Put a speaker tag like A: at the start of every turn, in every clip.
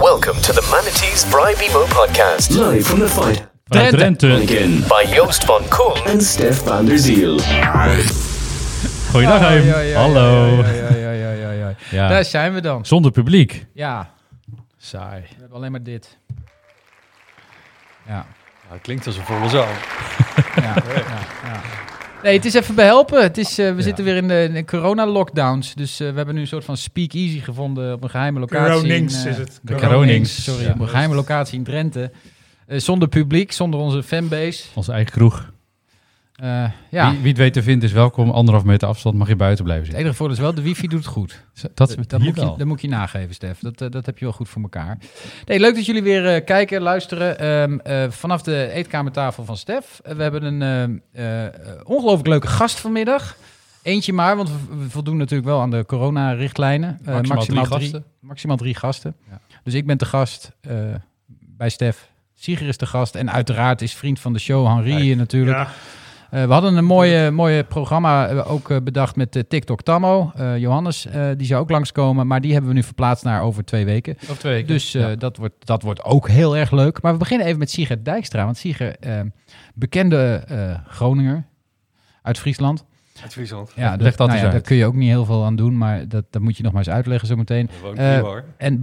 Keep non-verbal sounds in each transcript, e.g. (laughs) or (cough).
A: Welcome to the Manatees Bribe Emo podcast
B: Live from the fight
C: Drenthe.
D: Drenthe.
B: again.
A: by Joost van Koen
B: And Stef van der Ziel.
D: Goeiedag,
C: ja,
D: Hallo.
C: Ja, ja, ja, ja, ja, ja.
D: Ja.
C: Daar zijn we dan.
D: Zonder publiek.
C: Ja,
D: Saai.
C: we hebben alleen maar dit. Ja,
E: Ja, het klinkt als een volle zaal.
C: ja, ja, ja. Nee, het is even behelpen. Het is, eh, we zitten weer in de, in de corona-lockdowns. Dus eh, we hebben nu een soort van speakeasy gevonden op een geheime locatie.
F: Gronings
C: in, eh,
F: is het.
C: De sorry.
D: ja.
C: Op een geheime locatie in Drenthe. Eh, zonder publiek, zonder onze fanbase.
D: Onze eigen kroeg.
C: Eh, ja,
D: Wie, wie het weet te vinden is welkom. Anderhalf meter afstand mag je buiten blijven
C: het
D: zitten.
C: enige voordeel is wel, de wifi doet het goed.
D: Dat,
C: Dat, moet je, dat moet je nageven, Stef. Dat, eh, dat heb je wel goed voor elkaar. Nee, leuk dat jullie weer eh, kijken, luisteren. Ehm, eh, vanaf de eetkamertafel van Stef. We hebben een ongelooflijk leuke gast vanmiddag. Eentje maar, want we, voldoen natuurlijk wel aan de corona-richtlijnen. Eh,
D: Maximaal drie gasten.
C: Maximaal drie gasten.
D: Ja.
C: Dus ik ben te gast eh, bij Stef. Sieger is de gast. En uiteraard is vriend van de show Henri hier natuurlijk.
F: Ja,
C: we hadden een mooie, mooie programma eh, ook eh, bedacht met eh, TikTok Tammo. Eh, Johannes, eh, die zou ook langskomen, maar die hebben we nu verplaatst naar over twee weken.
D: Of twee weken.
C: Dus eh, dat, wordt, dat wordt ook heel erg leuk. Maar we beginnen even met Sigrid Dijkstra. Want Sigrid, eh, bekende eh, Groninger uit Friesland.
E: Uit Friesland.
C: Ja,
D: Leg
C: dat,
D: dat
C: nou
D: eens
C: ja,
D: uit.
C: daar kun je ook niet heel veel aan doen, maar dat, dat moet je nog maar eens uitleggen zometeen. Eh,
E: hier hoor.
C: En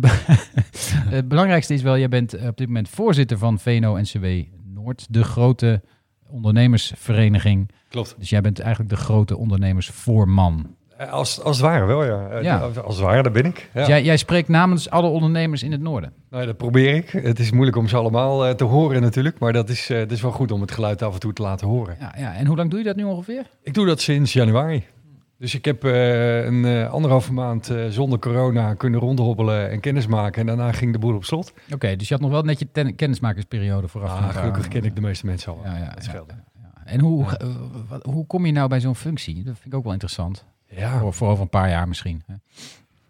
C: (laughs) het belangrijkste is wel, jij bent eh, op dit moment voorzitter van VNO-NCW Noord, de grote ondernemersvereniging.
E: Klopt.
C: Dus jij bent eigenlijk de grote ondernemersvoorman.
E: Eh, Als, als het ware wel, ja. Eh,
C: Ja.
E: Als het ware, daar ben ik. Ja.
C: Dus jij, jij spreekt namens alle ondernemers in het noorden.
E: Nou, dat probeer ik. Het is moeilijk om ze allemaal eh, te horen natuurlijk. Maar dat is, dat is wel goed om het geluid af en toe te laten horen.
C: Ja, ja. En hoe lang doe je dat nu ongeveer?
E: Ik doe dat sinds januari. Dus ik heb eh, een eh, anderhalve maand eh, zonder corona kunnen rondhobbelen en kennis maken. En daarna ging de boel op slot.
C: Oké, dus je had nog wel net je ten- kennismakersperiode vooraf.
E: Ah, gelukkig ken ik de meeste mensen al.
C: Ja, ja,
E: dat
C: ja. En hoe, hoe kom je nou bij zo'n functie? Dat vind ik ook wel interessant.
E: Ja.
C: Voor, voor over een paar jaar misschien. hè.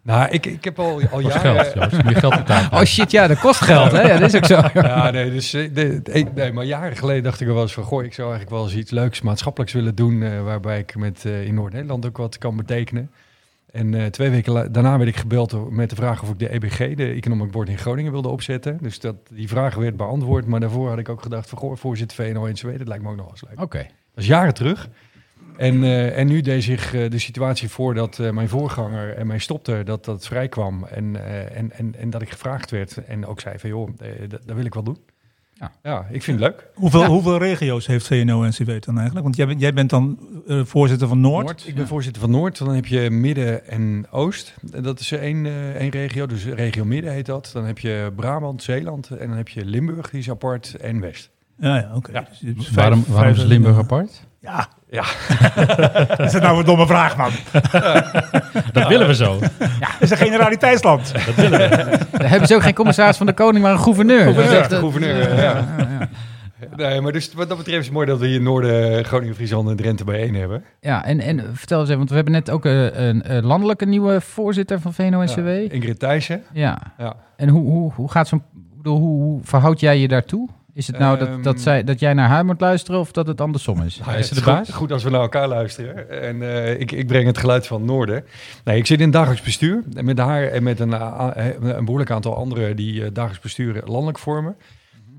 E: Nou, ik, ik heb al, al
D: Kost
E: jaren...
D: geld, Joost. Geld betalen.
C: Oh shit, ja, dat kost geld, hè? Ja, dat is ook zo. (laughs)
E: Ja, (laughs) nee, dus, eh, de, de- nee, maar jaren geleden dacht ik er wel eens van... Goh, ik zou eigenlijk wel eens iets leuks maatschappelijks willen doen... eh, waarbij ik met, eh, in Noord-Nederland ook wat kan betekenen. En eh, twee weken daarna werd ik gebeld met de vraag of ik de EBG, de Economic Board in Groningen, wilde opzetten. Dus dat, die vraag werd beantwoord. Maar daarvoor had ik ook gedacht van, goh, voorzitter VNO-NCW, dat lijkt me ook nog wel eens leuk.
C: Oké.
E: Dat is jaren terug. En, eh, en nu deed zich eh, de situatie voor dat eh, mijn voorganger en mij stopte, dat dat vrij kwam. En, eh, en, en, en dat ik gevraagd werd en ook zei van, joh, dat, wil ik wel doen.
C: Ja.
E: Ja, ik vind het leuk.
F: hoeveel,
C: Ja.
F: hoeveel regio's heeft VNO-NCW dan eigenlijk? Want jij, bent- jij bent dan voorzitter van Noord.
E: Ik ben voorzitter van Noord. Dan heb je Midden en Oost. En Dat is één, eh, één regio. Dus regio Midden heet dat. Dan heb je Brabant, Zeeland. En dan heb je Limburg, die is apart. En West.
F: Ja, ja oké.
E: Ja.
F: Dus
D: Waarom,
F: vijf-
D: waarom is Limburg apart?
F: Ja,
E: Ja, (laughs)
F: dat is nou een domme vraag, man. (laughs)
D: Dat willen we zo.
F: Het is een generaliteitsland.
C: Daar hebben ze ook geen commissaris van de koning, maar een gouverneur. Dat is echt, eh,
E: gouverneur, ja.
C: ja, ja.
E: Nee, maar dus wat dat betreft is het mooi dat we hier Noorden, Groningen, Friesland en Drenthe bijeen hebben.
C: Ja, en, en vertel eens even, want we hebben net ook eh, een, eh, landelijke nieuwe voorzitter van VNO-NCW.
E: Ja.
C: Ja.
E: Ingrid Thijssen. Ja.
C: En hoe, hoe, hoe gaat zo'n... Hoe, hoe verhoud jij je daartoe? Is het nou dat, dat,
E: Ehm.
C: zij, dat jij naar haar moet luisteren of dat het andersom is?
E: Nou,
D: is
E: het
D: de
E: goed-
D: baas?
E: Goed, als we naar elkaar luisteren. En eh, ik, ik breng het geluid van het Noorden. Nee, ik zit in het dagelijks bestuur. En met haar en met een, a- een behoorlijk aantal anderen die eh, dagelijks bestuur landelijk vormen.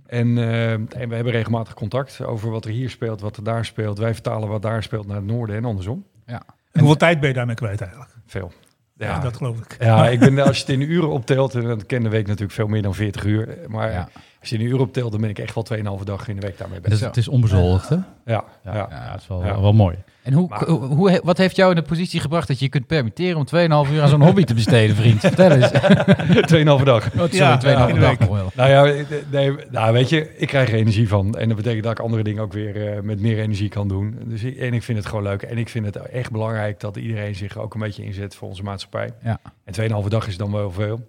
E: En, eh, en we hebben regelmatig contact over wat er hier speelt, wat er daar speelt. Wij vertalen wat daar speelt naar het noorden en andersom.
C: Ja.
F: En hoeveel tijd ben je daarmee kwijt eigenlijk?
E: Veel.
F: Ja,
E: Ja,
F: dat geloof ik.
E: ja ik ben, als je het in uren optelt, en dat ken de week natuurlijk veel meer dan 40 uur. Maar
C: Ja.
E: Als je in uren optelt, dan ben ik echt wel 2,5 dag in de week daarmee
D: Het
E: bezig.
D: is, het is onbezoldigd, hè?
E: Ja,
D: Ja,
E: ja.
D: ja, dat is wel,
E: Ja.
D: wel mooi.
C: En hoe,
E: Maar-
C: hoe, wat heeft jou in de positie gebracht dat je je kunt permitteren om 2,5 uur aan zo'n hobby te besteden, vriend? Vertel eens. (laughs)
E: 2,5 dag.
C: Oh, sorry,
F: Ja,
C: 2,5
F: ja, in de
C: dag
F: week.
C: nog wel.
E: Nou ja, nee, nou weet je, ik krijg er energie van. En dat betekent dat ik andere dingen ook weer eh, met meer energie kan doen. Dus ik, en ik vind het gewoon leuk. En ik vind het echt belangrijk dat iedereen zich ook een beetje inzet voor onze maatschappij.
C: Ja.
E: En 2,5 dag is dan wel veel.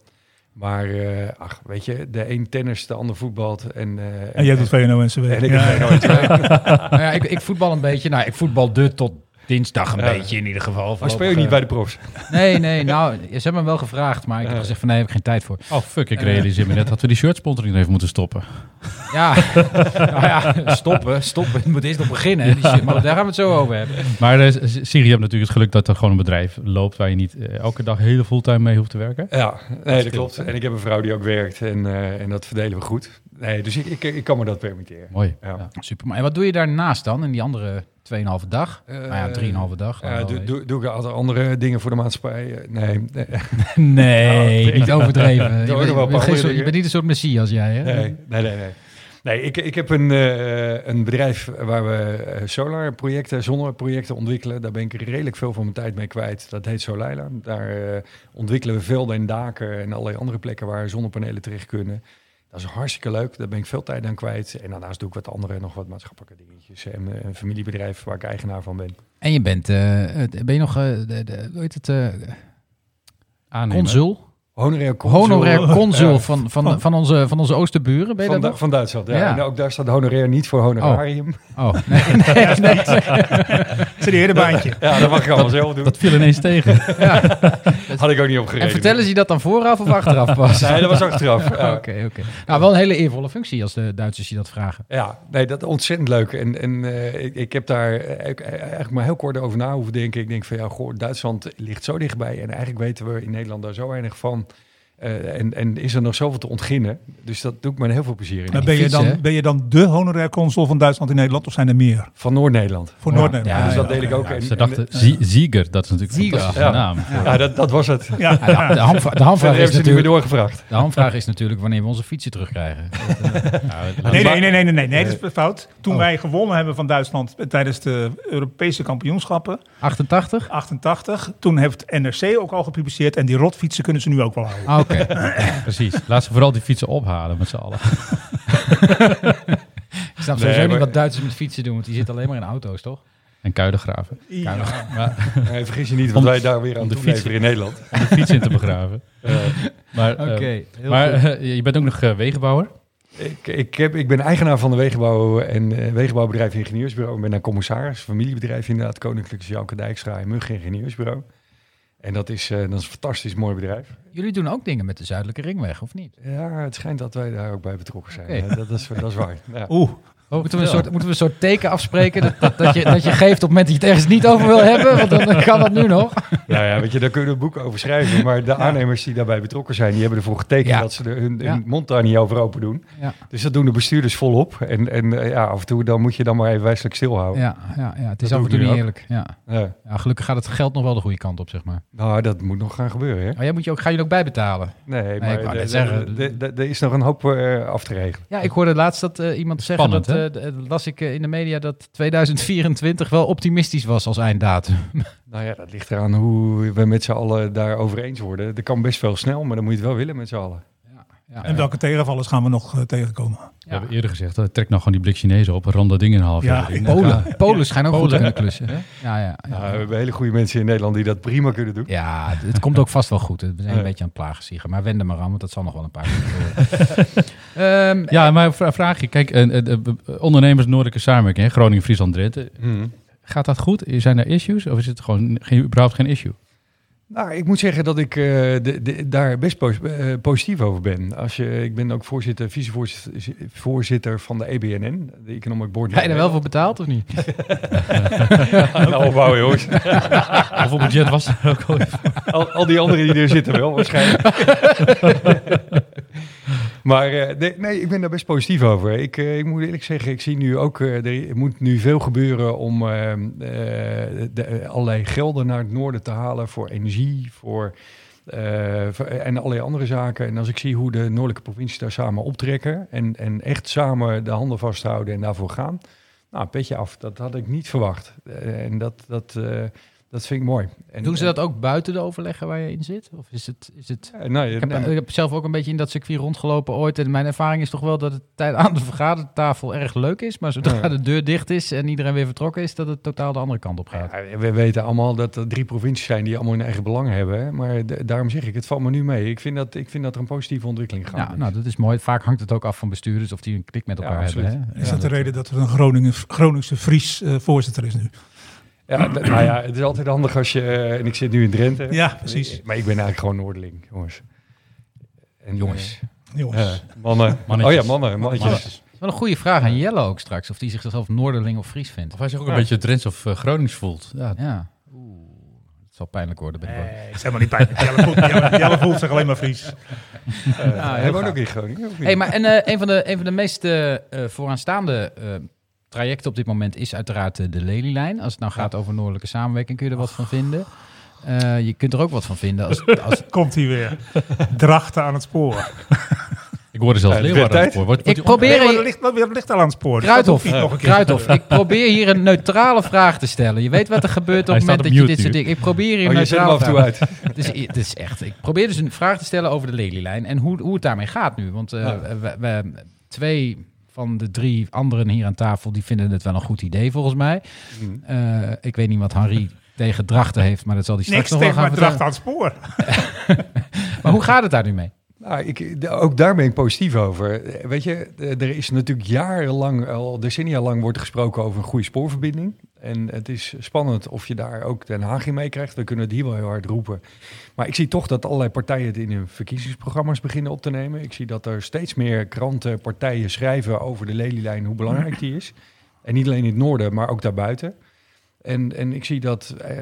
E: Maar eh, ach, weet je, de een tennis, de ander voetbalt. En, eh,
F: En jij doet VNO-NCW.
E: En ik
F: Ja. (laughs)
C: Nou ja, ik, ik voetbal een beetje. Nou, ik voetbal de tot dinsdag een
E: Ja.
C: beetje in ieder geval.
E: Maar speel je niet bij de profs?
C: Nee, nee. Nou, ze hebben me wel gevraagd, maar ik heb gezegd van nee, heb ik geen tijd voor.
D: Oh, fuck, ik realiseer me net dat we die shirt sponsoring even moeten stoppen.
C: Ja, (laughs) nou ja, stoppen, stoppen. Je moet eerst nog beginnen. hè, Die shit. Maar daar gaan we het zo over hebben.
D: Maar eh, Siri, je hebt natuurlijk het geluk dat er gewoon een bedrijf loopt waar je niet eh, elke dag hele fulltime mee hoeft te werken.
E: Ja, nee, dat klopt. En ik heb een vrouw die ook werkt en, eh, en dat verdelen we goed. Nee, dus ik, ik, ik kan me dat permitteren.
D: Mooi.
E: Ja.
D: Ja.
C: Super. Maar en wat doe je daarnaast dan in die andere 2,5 dag?
E: Eh,
C: nou ja, 3,5 dag.
E: Ja,
C: anderhalve
E: doe, doe, doe ik altijd andere dingen voor de maatschappij? Eh, Nee, (laughs) nee,
C: Nee,
E: Oh,
C: niet overdreven. (laughs) Je
E: Doe
C: bent,
E: wel
C: je niet een soort messias, jij, hè?
E: nee, nee, nee. nee. Nee, ik, ik heb een, eh, een bedrijf waar we eh, solarprojecten, zonneprojecten ontwikkelen. Daar ben ik redelijk veel van mijn tijd mee kwijt. Dat heet Solaila. Daar eh, ontwikkelen we velden en daken en allerlei andere plekken waar zonnepanelen terecht kunnen. Dat is hartstikke leuk. Daar ben ik veel tijd aan kwijt. En daarnaast doe ik wat andere, nog wat maatschappelijke dingetjes. En eh, een familiebedrijf waar ik eigenaar van ben.
C: En je bent, eh, ben je nog, eh, de, de, hoe heet het, eh,
D: Aannemen.
C: consul?
E: Honorair consul.
C: Honorair (laughs) consul van, van, van, onze, van onze oosterburen, ben je
E: van,
C: dat
E: Du-
C: nog?
E: van Duitsland, ja.
C: Ja.
E: En ook daar staat honorair niet voor honorarium.
C: Oh, (laughs) nee, nee, nee. (laughs)
F: Serieus baantje. (laughs)
E: Ja, dat mag ik allemaal zelf doen.
D: Dat viel ineens tegen. (laughs)
E: had ik ook niet opgegeven.
C: En vertellen ze je dat dan vooraf of achteraf pas?
E: Nee, dat was achteraf. (laughs) Ja.
C: Oké, oké. Nou, wel een hele eervolle functie als de Duitsers je dat vragen.
E: Ja, nee, dat is ontzettend leuk. En, en eh, ik, ik heb daar eh, ook eigenlijk maar heel kort over na hoeven denken. Ik denk van ja, goh, Duitsland ligt zo dichtbij. En eigenlijk weten we in Nederland daar zo weinig van. Eh, en, en is er nog zoveel te ontginnen. Dus dat doe ik me heel veel plezier in.
F: Maar ben je,
C: hè?
F: dan, ben je dan de honorair consul van Duitsland in Nederland of zijn er meer?
E: Van Noord-Nederland.
F: Voor
E: Ja.
F: Noord-Nederland.
E: Ja, dus dat deel ik ook. En-
D: Ze
E: en-
D: dachten, Zie- Zieger, dat is natuurlijk een
C: Zieger.
D: fantastische
E: Ja.
D: naam.
E: Ja, dat, dat was het.
F: Ja,
C: Ja, de, ham- de, hamvraag (laughs) is
E: ze niet meer
C: natuurlijk...
E: doorgevraagd.
C: De hamvraag is natuurlijk wanneer we onze fietsen terugkrijgen. (laughs)
F: Nee, nee, nee, nee, nee, nee, nee, dat is fout. Toen
C: Oh.
F: wij gewonnen hebben van Duitsland tijdens de Europese kampioenschappen,
C: 88?
F: 88, toen heeft NRC ook al gepubliceerd en die rotfietsen kunnen ze nu ook wel houden.
C: Oké. (laughs)
D: Precies. Laat ze vooral die fietsen ophalen met z'n allen. (laughs)
C: Ik snap sowieso niet wat Duitsers met fietsen doen, want die zitten alleen maar in auto's, toch?
D: En kuilengraven.
F: Ja.
D: Maar,
E: Nee, vergis je niet wat
D: Om-
E: wij daar weer aan
D: om de fiets-
E: in Nederland.
D: om de fiets in te begraven. (laughs) Maar, eh,
C: Oké, heel
D: maar
C: goed.
D: eh, je bent ook nog eh, wegenbouwer.
E: Ik, ik, heb, ik ben eigenaar van de wegenbouw en eh, wegenbouwbedrijf Ingenieursbureau. Ik ben daar commissaris, familiebedrijf inderdaad, Koninklijke Janke Dijkstra en Mug Ingenieursbureau. En dat is, eh, dat is een fantastisch mooi bedrijf.
C: Jullie doen ook dingen met de Zuidelijke Ringweg, of niet?
E: Ja, het schijnt dat wij daar ook bij betrokken zijn. Dat, is, dat is waar. (laughs) Ja.
F: Oeh,
C: moeten, we een soort, moeten we een soort teken afspreken dat, dat, dat, je, dat je geeft op het moment dat je het ergens niet over wil hebben? Want dan kan dat nu nog.
E: Nou ja, weet je, daar kunnen we een boek over schrijven. Maar de aannemers die daarbij betrokken zijn, die hebben ervoor getekend
C: Ja.
E: dat ze er hun, hun
C: Ja.
E: mond daar niet over open doen.
C: Ja,
E: Dus dat doen de bestuurders volop. En, en eh, ja, af en toe dan moet je dan maar even wijselijk stilhouden.
C: ja, ja, ja het is
E: Dat
C: af en toe niet
E: ook.
C: eerlijk. Ja.
E: Ja.
C: Ja, gelukkig gaat het geld nog wel de goede kant op, zeg maar.
E: Nou, dat moet nog gaan gebeuren, hè?
C: Maar jij moet je ook, ga je ook bijbetalen?
E: Nee, maar de- de- de- de- er is nog een hoop eh, af te regelen.
C: Ja, ik hoorde laatst dat eh, iemand zeggen dat, las ik eh, in de media, dat 2024 wel optimistisch was als einddatum. (laughs)
E: Nou ja, dat ligt eraan hoe we met z'n allen daarover eens worden. Dat kan best wel snel, maar dan moet je het wel willen met z'n allen.
C: Ja,
F: en welke tegenvallers gaan we nog eh, tegenkomen?
D: We hebben eerder gezegd, eh, trek nou gewoon die blik Chinezen op. Ron dat ding in een half
F: Ja,
D: jaar. erin.
C: Polen. Polen schijnen ook goed te
D: Polen.
C: kunnen klussen. Ja, ja, ja.
E: Nou, we hebben hele goede mensen in Nederland die dat prima kunnen doen.
C: Ja, het het komt ook vast wel goed. We zijn een beetje aan het plagen, Sieger. Maar wend er maar aan, want dat zal nog wel een paar keer. (laughs) Ehm,
D: Ja, maar vra- vraag je. Kijk, eh, eh, eh, ondernemers Noordelijke samenwerking, Groningen, Friesland, Drenthe.
E: Mhm.
D: Gaat dat goed? Zijn er issues of is het gewoon geen, überhaupt geen issue?
E: Nou, ik moet zeggen dat ik eh, de, de- daar best pos- eh, positief over ben. Als je, ik ben ook voorzitter, vicevoorzitter voorzitter van de EBNN, de Economic Board.
C: Ga je er wel voor betaald of niet? (laughs)
E: nou, opbouwen, jongens. (laughs)
D: Hoeveel budget was er ook al?
E: Al, al die anderen die er zitten wel, waarschijnlijk. (laughs) (laughs) maar eh, nee, nee, ik ben daar best positief over. Ik, eh, ik moet eerlijk zeggen, ik zie nu ook, eh, er moet nu veel gebeuren om allerlei gelden naar het noorden te halen voor energie, voor, en allerlei andere zaken. En als ik zie hoe de noordelijke provincies daar samen optrekken en, en echt samen de handen vasthouden en daarvoor gaan. Nou, petje af. Dat had ik niet verwacht. En dat, dat, dat vind ik mooi. En,
C: Doen ze dat ook buiten de overleggen waar je in zit? Of is het... Is het...
E: Eh, nou,
C: Ik heb,
E: nee,
C: ik heb zelf ook een beetje in dat circuit rondgelopen ooit. En mijn ervaring is toch wel dat het tijd aan de vergadertafel erg leuk is. Maar zodra
E: Ja.
C: de deur dicht is en iedereen weer vertrokken is, dat het totaal de andere kant op gaat.
E: Ja, we weten allemaal dat er drie provincies zijn die allemaal hun eigen belang hebben. hè. Maar de- daarom zeg ik, het valt me nu mee. Ik vind dat, ik vind dat er een positieve ontwikkeling gaat.
C: Ja, nou, dat is mooi. Vaak hangt het ook af van bestuurders of die een klik met elkaar hebben. Hè?
F: Is
C: Ja,
F: dat de reden dat er een Groningen, Groningse Fries eh, voorzitter is nu?
E: Ja, nou ja, het is altijd handig als je... eh, en ik zit nu in Drenthe.
F: Ja, precies.
E: Maar ik ben eigenlijk gewoon Noorderling, jongens. En,
C: Jongens.
E: eh,
F: Jongens.
E: eh, mannen. (laughs)
D: Mannetjes.
E: Oh ja, mannen. Mannetjes.
D: Mannetjes.
C: Wel een goede vraag aan Jelle ook straks. Of die zichzelf Noorderling of Fries vindt.
D: Of hij zich ook een beetje Drents of eh, Gronings voelt. Ja,
C: Ja. Oeh, het zal pijnlijk worden binnenkort.
F: Nee, het is helemaal niet pijnlijk. Jelle voelt, Jelle, Jelle voelt zich alleen maar Fries.
C: Ja,
E: Hij
C: heel
E: woont ook in Groningen.
C: Hey, maar en, eh, een, van de, een van de meest eh, eh, vooraanstaande trajecten op dit moment is uiteraard eh, de Lelylijn. Als het nou gaat over noordelijke samenwerking, kun je er wat van vinden. Eh, je kunt er ook wat van vinden als, (laughs) als
F: Komt hij weer. Drachten aan het spoor. (laughs)
D: Ik hoorde zelfs
E: Ja, het
D: Leeuwarden. voor. Wordt,
C: Ik probeer
F: er ligt, ligt al aan het spoor.
C: Kruidhof, ik probeer hier een neutrale vraag te stellen. Je weet wat er (laughs) gebeurt op het moment dat je dit soort dingen... Ik probeer hier
E: Oh,
C: een neutrale
E: af en toe
C: vraag.
E: uit.
C: Het is, het is echt... Ik probeer dus een vraag te stellen over de Lelylijn en hoe, hoe het daarmee gaat nu. Want eh, we, we- twee van de drie anderen hier aan tafel, die vinden het wel een goed idee volgens mij.
E: Hmm.
C: Eh, ik weet niet wat Henri (laughs) tegen Drachten heeft, maar dat zal hij straks
F: Niks
C: nog wel
F: tegen
C: gaan vertellen.
F: drachten aan het spoor. (laughs)
C: Maar hoe gaat het daar nu mee?
E: Nou, ik, ook daar ben ik positief over. Weet je, er is natuurlijk jarenlang, al decennia lang wordt gesproken over een goede spoorverbinding. En het is spannend of je daar ook Den Haag in meekrijgt. We kunnen het hier wel heel hard roepen. Maar ik zie toch dat allerlei partijen het in hun verkiezingsprogramma's beginnen op te nemen. Ik zie dat er steeds meer kranten, partijen schrijven over de Lelylijn, hoe belangrijk die is. En niet alleen in het noorden, maar ook daarbuiten. En, en ik zie dat eh,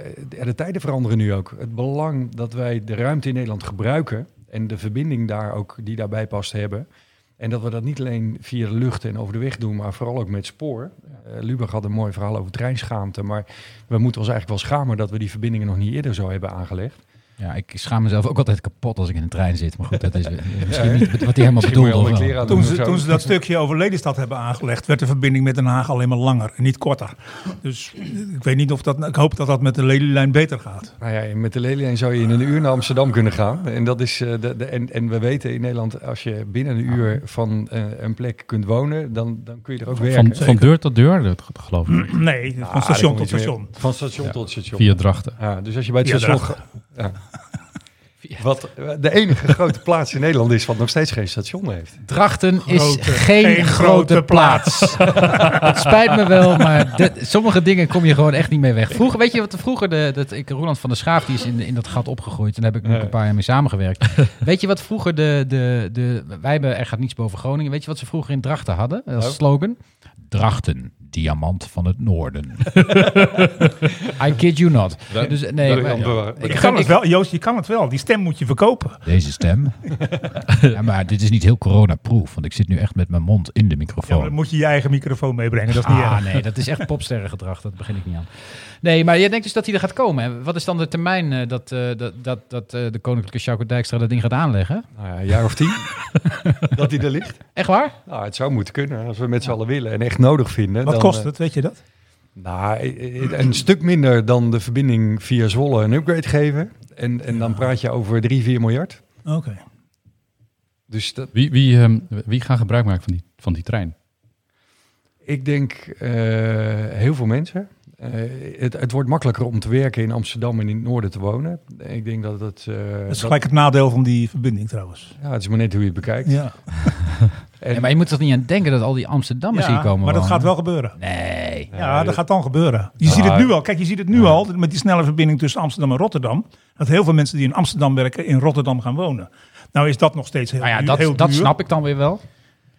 E: de tijden veranderen nu ook. Het belang dat wij de ruimte in Nederland gebruiken en de verbinding daar ook die daarbij past hebben. En dat we dat niet alleen via de lucht en over de weg doen, maar vooral ook met spoor. Eh Lubach had een mooi verhaal over treinschaamte, maar we moeten ons eigenlijk wel schamen dat we die verbindingen nog niet eerder zo hebben aangelegd.
C: Ja, ik schaam mezelf ook altijd kapot als ik in een trein zit. Maar goed, dat is (laughs) misschien niet wat hij helemaal bedoelde.
F: Toen ze, toen ze dat stukje over Lelystad hebben aangelegd, werd de verbinding met Den Haag alleen maar langer en niet korter. Dus ik weet niet of dat. Ik hoop dat dat met de Lelylijn beter gaat.
E: Nou ja, met de Lelylijn zou je in een uur naar Amsterdam kunnen gaan. En, dat is, eh, de, de, en, en we weten in Nederland, als je binnen een uur van eh, een plek kunt wonen, dan, dan kun je er ook werken.
D: van, van deur tot deur, dat geloof ik.
F: Nee,
E: Ah,
F: van station
E: daar
F: tot station.
E: weer- Van station tot station.
D: Via Drachten.
E: Ja, dus als je bij het station... Ja. Wat de enige grote plaats in Nederland is wat nog steeds geen station heeft.
C: Drachten is geen,
F: geen
C: grote,
F: grote
C: plaats. (laughs) het spijt me wel, maar dit- sommige dingen kom je gewoon echt niet mee weg. Vroeger, weet je wat vroeger, de, dat, ik, Roland van der Schaaf, die is in, in dat gat opgegroeid. En daar heb ik nog
E: Ja.
C: een paar jaar mee samengewerkt. (laughs) weet je wat vroeger de, de, de, wij hebben Er gaat niets boven Groningen. Weet je wat ze vroeger in Drachten hadden als
E: Oh.
C: slogan? Drachten, diamant van het noorden. (laughs) I kid you not. Dus, nee,
E: Dat-
C: maar-
E: ja.
F: Je
C: ik,
F: kan
C: ik,
F: het wel, Joost, je kan het wel. Die stem moet je verkopen.
C: deze stem. (laughs) ja, maar dit is niet heel coronaproof, want ik zit nu echt met mijn mond in de microfoon.
F: maar dan moet je je eigen microfoon meebrengen. Dat is niet
C: Ah,
F: erg.
C: nee, dat is echt popsterrengedrag. Dat begin ik niet aan. Nee, maar jij denkt dus dat hij er gaat komen. Hè? Wat is dan de termijn eh, dat, eh, dat, dat, dat eh, de koninklijke Sjaco Dijkstra dat ding gaat aanleggen?
E: Nou ja, een jaar of tien (laughs) dat hij er ligt.
C: Echt waar?
E: Nou, het zou moeten kunnen als we met z'n allen willen en echt nodig vinden.
F: Wat
E: dan,
F: kost
E: eh,
F: het, weet je dat?
E: Nou, een stuk minder dan de verbinding via Zwolle een upgrade geven. En, en dan praat je over 3, 4 miljard.
F: Oké.
E: Dus dat,
D: Wie, wie, ehm, wie gaan gebruik maken van die, van die trein?
E: ik denk eh, heel veel mensen. Eh, het, het wordt makkelijker om te werken in Amsterdam en in het noorden te wonen. Ik denk dat het... eh,
F: Dat is
E: dat-
F: gelijk het nadeel van die verbinding trouwens.
E: ja, het is maar net hoe je het bekijkt.
F: Ja, (laughs)
E: En-
C: Ja, maar je moet toch niet aan denken dat al die Amsterdammers hier komen
F: maar dat gaat wel gebeuren.
C: Nee.
F: Ja, dat gaat dan gebeuren. Je ziet het nu al. Kijk, je ziet het nu al met die snelle verbinding tussen Amsterdam en Rotterdam. Dat heel veel mensen die in Amsterdam werken in Rotterdam gaan wonen. Nou is dat nog steeds heel,
C: Nou ja,
F: duur,
C: dat,
F: heel
C: dat
F: duur.
C: snap ik dan weer wel.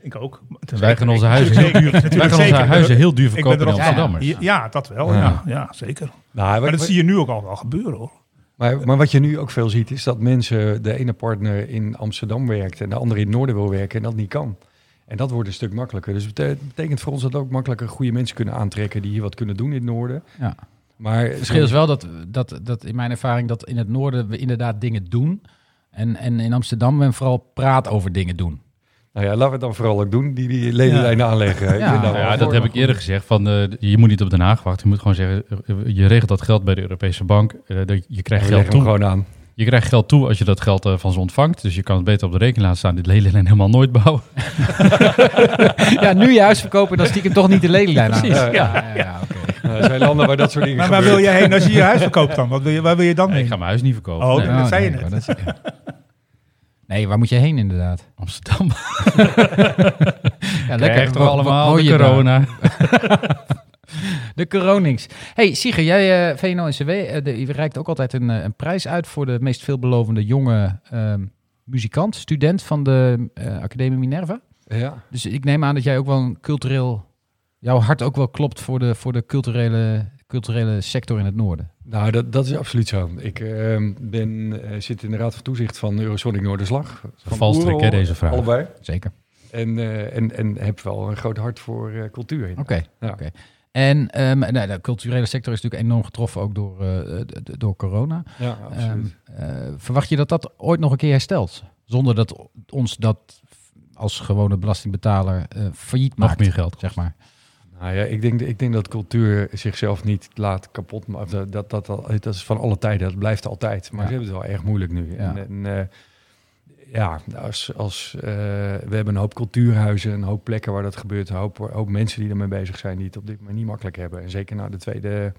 F: Ik ook.
D: Wij gaan onze huizen heel, wij gaan onze huizen heel duur verkopen
F: er
D: in
C: Amsterdam.
D: Amsterdammers.
F: Ja, ja, dat wel.
E: Ja.
F: Ja, ja zeker.
E: Nou,
F: Maar dat zie je nu ook al wel gebeuren hoor.
E: Maar, maar wat je nu ook veel ziet, is dat mensen, de ene partner in Amsterdam werkt en de andere in het noorden wil werken en dat niet kan. En dat wordt een stuk makkelijker. Dus het bete- betekent voor ons dat ook makkelijker goede mensen kunnen aantrekken die hier wat kunnen doen in het noorden.
C: Ja.
E: Maar
C: Het verschil is wel dat, dat, dat in mijn ervaring dat in het noorden we inderdaad dingen doen. En, en in Amsterdam men vooral praat over dingen doen.
E: Nou ja, laten we het dan vooral ook doen, die die ledenlijnen aanleggen.
C: Ja.
D: Nou
E: wel
D: ja, dat heb ik eerder gezegd. Van, eh, je moet niet op Den Haag wachten. Je moet gewoon zeggen, eh, je regelt dat geld bij de Europese bank. eh, dat je krijgt geld toe.
E: gewoon aan.
D: Je krijgt geld toe als je dat geld eh, van ze ontvangt. Dus je kan het beter op de rekening laten staan. Dit lelijn helemaal nooit bouwen. (laughs)
C: ja, nu je huis verkopen, dan stiekem toch niet de lelylijn aan.
D: Precies,
C: Ja,
E: ja.
C: ja, ja, oké.
E: Er zijn landen waar dat soort dingen
F: Maar waar wil jij heen als je je huis verkoopt dan? Wat wil je, waar wil je dan
D: Nee,
F: heen?
D: ik ga mijn huis niet verkopen.
F: Oh,
D: Nee,
F: dat zei je net.
C: maar dat is- ja. Nee, waar moet je heen inderdaad?
D: Amsterdam. (laughs)
C: Ja,
D: toch
C: Wo- wo-
D: allemaal de corona. (laughs)
C: De coronings. Hey, Siger, jij, eh VNO-NCW, eh, de- je reikt ook altijd een, eh, een prijs uit voor de meest veelbelovende jonge ehm, muzikant, student van de eh, Academie Minerva.
E: Ja.
C: Dus ik neem aan dat jij ook wel een cultureel... Jouw hart ook wel klopt voor de, voor de culturele, culturele sector in het noorden.
E: Nou, dat, dat is absoluut zo. Ik ehm, ben, eh, zit in de Raad van Toezicht van Eurosonic Noorderslag. Van
D: Valstrik, hè, deze vraag.
E: Allebei.
C: Zeker.
E: En, eh, en, en heb wel een groot hart voor eh, cultuur.
C: Oké.
E: Ja.
C: oké. En ehm, nou, de culturele sector is natuurlijk enorm getroffen ook door, eh, door corona.
E: Ja, absoluut.
C: Ehm, eh, verwacht je dat dat ooit nog een keer herstelt? Zonder dat ons dat als gewone belastingbetaler failliet
D: Nog
C: maakt,
D: meer geld.
C: zeg maar.
E: Nou ja, ik denk, ik denk dat cultuur zichzelf niet laat kapot maken. Dat, dat, dat, dat, is van alle tijden, dat blijft altijd. Maar
C: Ja.
E: ze hebben het wel erg moeilijk nu.
C: Ja.
E: En, en, eh, ja, als, als, eh, we hebben een hoop cultuurhuizen, een hoop plekken waar dat gebeurt. Een hoop, hoop mensen die ermee bezig zijn, die het op dit moment niet makkelijk hebben. En zeker na de tweede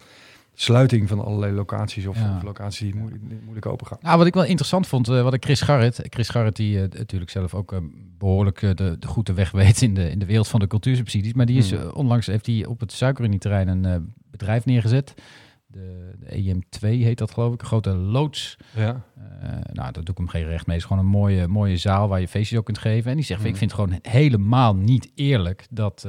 E: sluiting van allerlei locaties of,
C: Ja.
E: of locaties die moeilijk, die moeilijk open gaan.
C: Nou, wat ik wel interessant vond, eh, wat ik Chris Garrett, Chris Garrett die eh, natuurlijk zelf ook eh, behoorlijk eh, de, de goede weg (laughs) weet in de, in de wereld van de cultuursubsidies, maar die is
E: Hmm.
C: onlangs heeft hij op het suikerunieterrein een bedrijf neergezet. De, de EM2 heet dat geloof ik, een grote loods.
E: Ja.
C: Nou, dat doe ik hem geen recht mee. Het is gewoon een mooie, mooie zaal waar je feestjes ook kunt geven. En die zegt,
E: Hmm.
C: ik vind het gewoon helemaal niet eerlijk dat...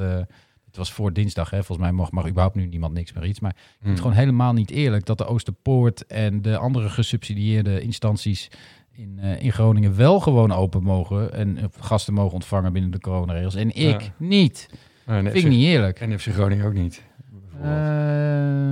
C: het was voor dinsdag, hè. volgens mij mag, mag überhaupt nu niemand niks meer iets. Maar ik vind
E: Hmm.
C: het gewoon helemaal niet eerlijk dat de Oosterpoort en de andere gesubsidieerde instanties in, eh, in Groningen wel gewoon open mogen en eh, gasten mogen ontvangen binnen de coronaregels. En ik
E: Ja.
C: niet.
E: En
C: Vind ik niet eerlijk.
E: En FC Groningen ook niet. Bijvoorbeeld.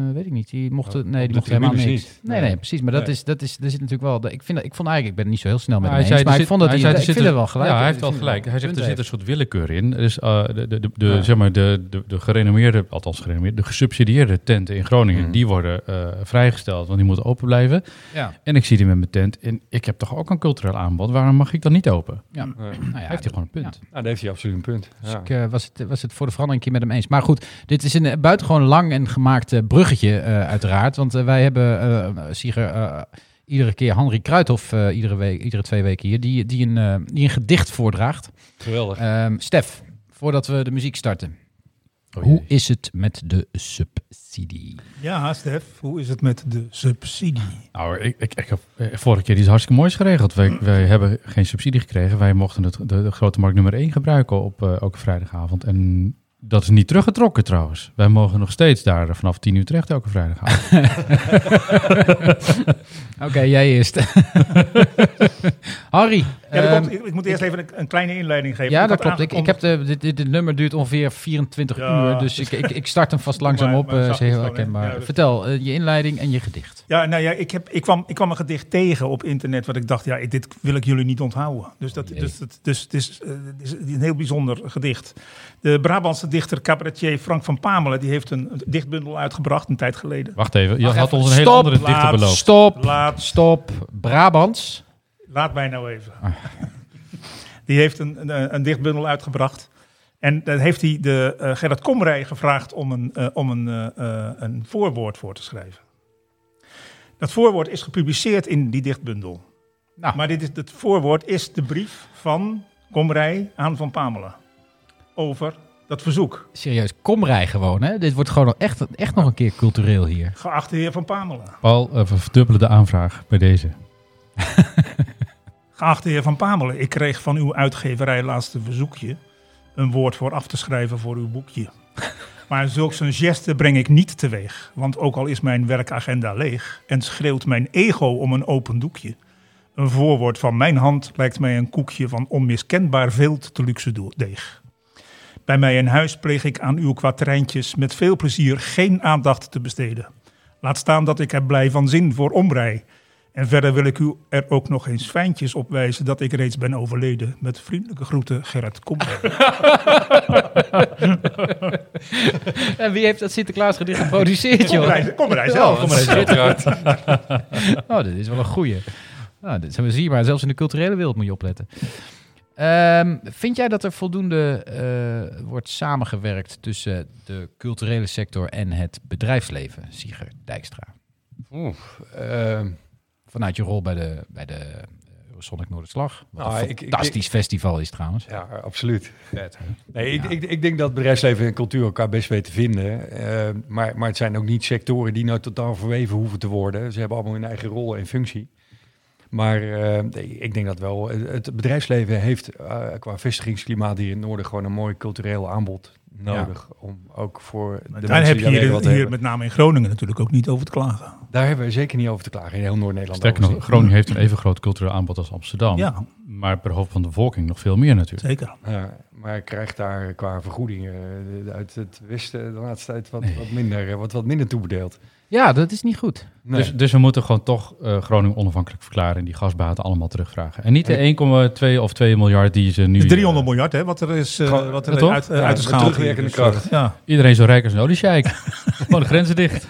C: Eh, weet ik niet. Die mochten,
E: Oh,
C: nee, die
E: de
C: mochten helemaal niks.
E: niet.
C: Nee,
E: Nee.
C: nee, precies. Maar dat
E: Nee.
C: is, dat is, er zit natuurlijk wel. Ik vind, ik vond eigenlijk, ik ben het niet zo heel snel met
D: Maar
C: hem
D: hij
C: eens,
D: zei,
C: maar ik vond dat
D: hij
C: hij,
D: zei, er
C: ik er wel gelijk.
D: Ja, hij heeft wel gelijk. Hij zegt, er zit een soort willekeur in. Dus eh, de, de, de, de,
E: Ja.
D: zeg maar, de, de, de gerenommeerde, althans gerenommeerde, de gesubsidieerde tenten in Groningen,
E: Mhm.
D: die worden eh, vrijgesteld, want die moeten open blijven.
C: Ja,
D: En ik zie die met mijn tent en ik heb toch ook een cultureel aanbod. Waarom mag ik dan niet open?
C: ja.
E: Nee.
C: Nou ja,
D: Heeft hij gewoon een punt.
E: Nou, daar heeft hij absoluut een punt.
C: Dus
E: Ja.
C: ik was, het, was het voor de verandering een keer met hem eens. Maar goed, dit is een buitengewoon lang en gemaakt eh, bruggetje eh, uiteraard. Want eh, wij hebben, eh Sieger, iedere keer Henry Kruithof, eh, iedere, week, iedere twee weken hier, die, die, een, die een gedicht voordraagt.
E: Geweldig.
C: Ehm, Stef, voordat we de muziek starten.
D: Oh
C: Hoe is het met de subsidie?
F: Ja, Stef, hoe is het met de subsidie?
D: Nou, ik, ik, ik heb vorige keer iets hartstikke moois geregeld. Wij, (clears throat) wij hebben geen subsidie gekregen. Wij mochten het, de, de grote markt nummer 1 gebruiken op eh, elke vrijdagavond. En dat is niet teruggetrokken trouwens. Wij mogen nog steeds daar eh, vanaf 10 uur terecht elke vrijdagavond. (laughs)
C: Oké, jij eerst. (laughs) Harry.
F: Ja,
C: ehm,
F: ik, ik moet eerst even een, een kleine inleiding geven.
C: Ja,
F: Ik
C: dat klopt. Ik, ik heb de, dit, dit, dit nummer duurt ongeveer 24
F: Ja,
C: uur, dus ik, ik, ik start hem vast (laughs) langzaam
F: maar-
C: op.
F: maar
C: eh, heel herkenbaar.
F: Ja, dat-
C: Vertel, eh, je inleiding en je gedicht.
F: Ja, nou ja, ik, heb, ik, kwam, ik kwam een gedicht tegen op internet wat ik dacht, ja, dit wil ik jullie niet onthouden. Dus, dat, dus, dat, dus het, is, eh, het is een heel bijzonder gedicht. De Brabantse dichter cabaretier Frank van Pamelen, die heeft een, dichtbundel uitgebracht een tijd geleden.
D: Wacht even, je had
C: even.
D: ons een hele andere dichter beloofd.
C: Stop,
F: Laat,
C: stop. Brabants.
F: laat mij nou even.
C: Ah. (laughs)
F: Die heeft een, een, een dichtbundel uitgebracht. En dan heeft hij de eh, Gerard Komrij gevraagd om, een, eh, om een, eh, een voorwoord voor te schrijven. Dat voorwoord is gepubliceerd in die dichtbundel.
C: Nou,
F: Maar dit is, het voorwoord is de brief van Komrij aan Van Pamelen. Over dat verzoek.
C: serieus, komrij gewoon, hè? Dit wordt gewoon echt, echt nog een keer cultureel hier.
F: Geachte heer Van Pamelen.
D: Paul, eh, we verdubbelen de aanvraag bij deze. (laughs)
F: Geachte heer Van Pamelen, ik kreeg van uw uitgeverij laatste verzoekje een woord voor af te schrijven voor uw boekje. (laughs) Maar zulks een geste breng ik niet teweeg, want ook al is mijn werkagenda leeg en schreeuwt mijn ego om een open doekje. Een voorwoord van mijn hand lijkt mij een koekje van onmiskenbaar veel te luxe deeg. Bij mij in huis pleeg ik aan uw kwatrijntjes met veel plezier geen aandacht te besteden. Laat staan dat ik heb blij van zin voor omrij. En verder wil ik u er ook nog eens fijntjes op wijzen dat ik reeds ben overleden. Met vriendelijke groeten, Gerrit Komrij. (laughs)
C: En wie heeft dat Sinterklaas gedicht geproduceerd, joh?
F: Komrij, Komrij zelf.
C: Oh, (laughs) oh, dit is wel een goeie. Nou, dit zijn we zien, maar zelfs in de culturele wereld moet je opletten. Ehm, vind jij dat er voldoende eh, wordt samengewerkt tussen de culturele sector en het bedrijfsleven, Sieger Dijkstra?
E: Oeh, ehm,
C: Vanuit je rol bij de, bij de eh, Sonic Noorderslag. Wat
E: Nou,
C: een
E: ik- ik-
C: fantastisch festival is trouwens.
E: ja, absoluut. Nee, ik,
C: Ja.
E: ik, ik denk dat bedrijfsleven en cultuur elkaar best weten te vinden. Eh, maar, maar het zijn ook niet sectoren die nou totaal verweven hoeven te worden. Ze hebben allemaal hun eigen rol en functie. Maar eh, ik denk dat wel. Het het bedrijfsleven heeft eh, qua vestigingsklimaat hier in het noorden gewoon een mooi cultureel aanbod nodig. Om ook voor de
F: Daar
E: mensen
F: heb je hier,
E: wat
F: hier met name in Groningen natuurlijk ook niet over te klagen.
E: Daar hebben we zeker niet over te klagen in heel Noord-Nederland.
D: Sterker nog. Groningen heeft een even groot cultureel aanbod als Amsterdam.
F: Ja,
D: Maar per hoofd van de bevolking nog veel meer natuurlijk.
F: zeker.
E: Ja, maar ik krijg daar qua vergoedingen eh, uit het westen de laatste tijd wat, wat, minder, eh, wat, wat minder toebedeeld.
C: Ja, dat is niet goed.
E: Nee.
D: Dus, dus we moeten gewoon toch eh, Groningen onafhankelijk verklaren en die gasbaten allemaal terugvragen. En niet de 1,2 of 2 miljard die ze nu...
F: De 300
D: eh,
F: miljard, hè, wat er is eh,
E: Gewoon-
F: wat er uit, eh,
E: Ja,
F: uit de schaal
E: terugwerkende
F: Dus, eh,
E: kracht.
F: ja.
D: Iedereen zo rijk als een oliesjeik. (laughs) gewoon de grenzen dicht.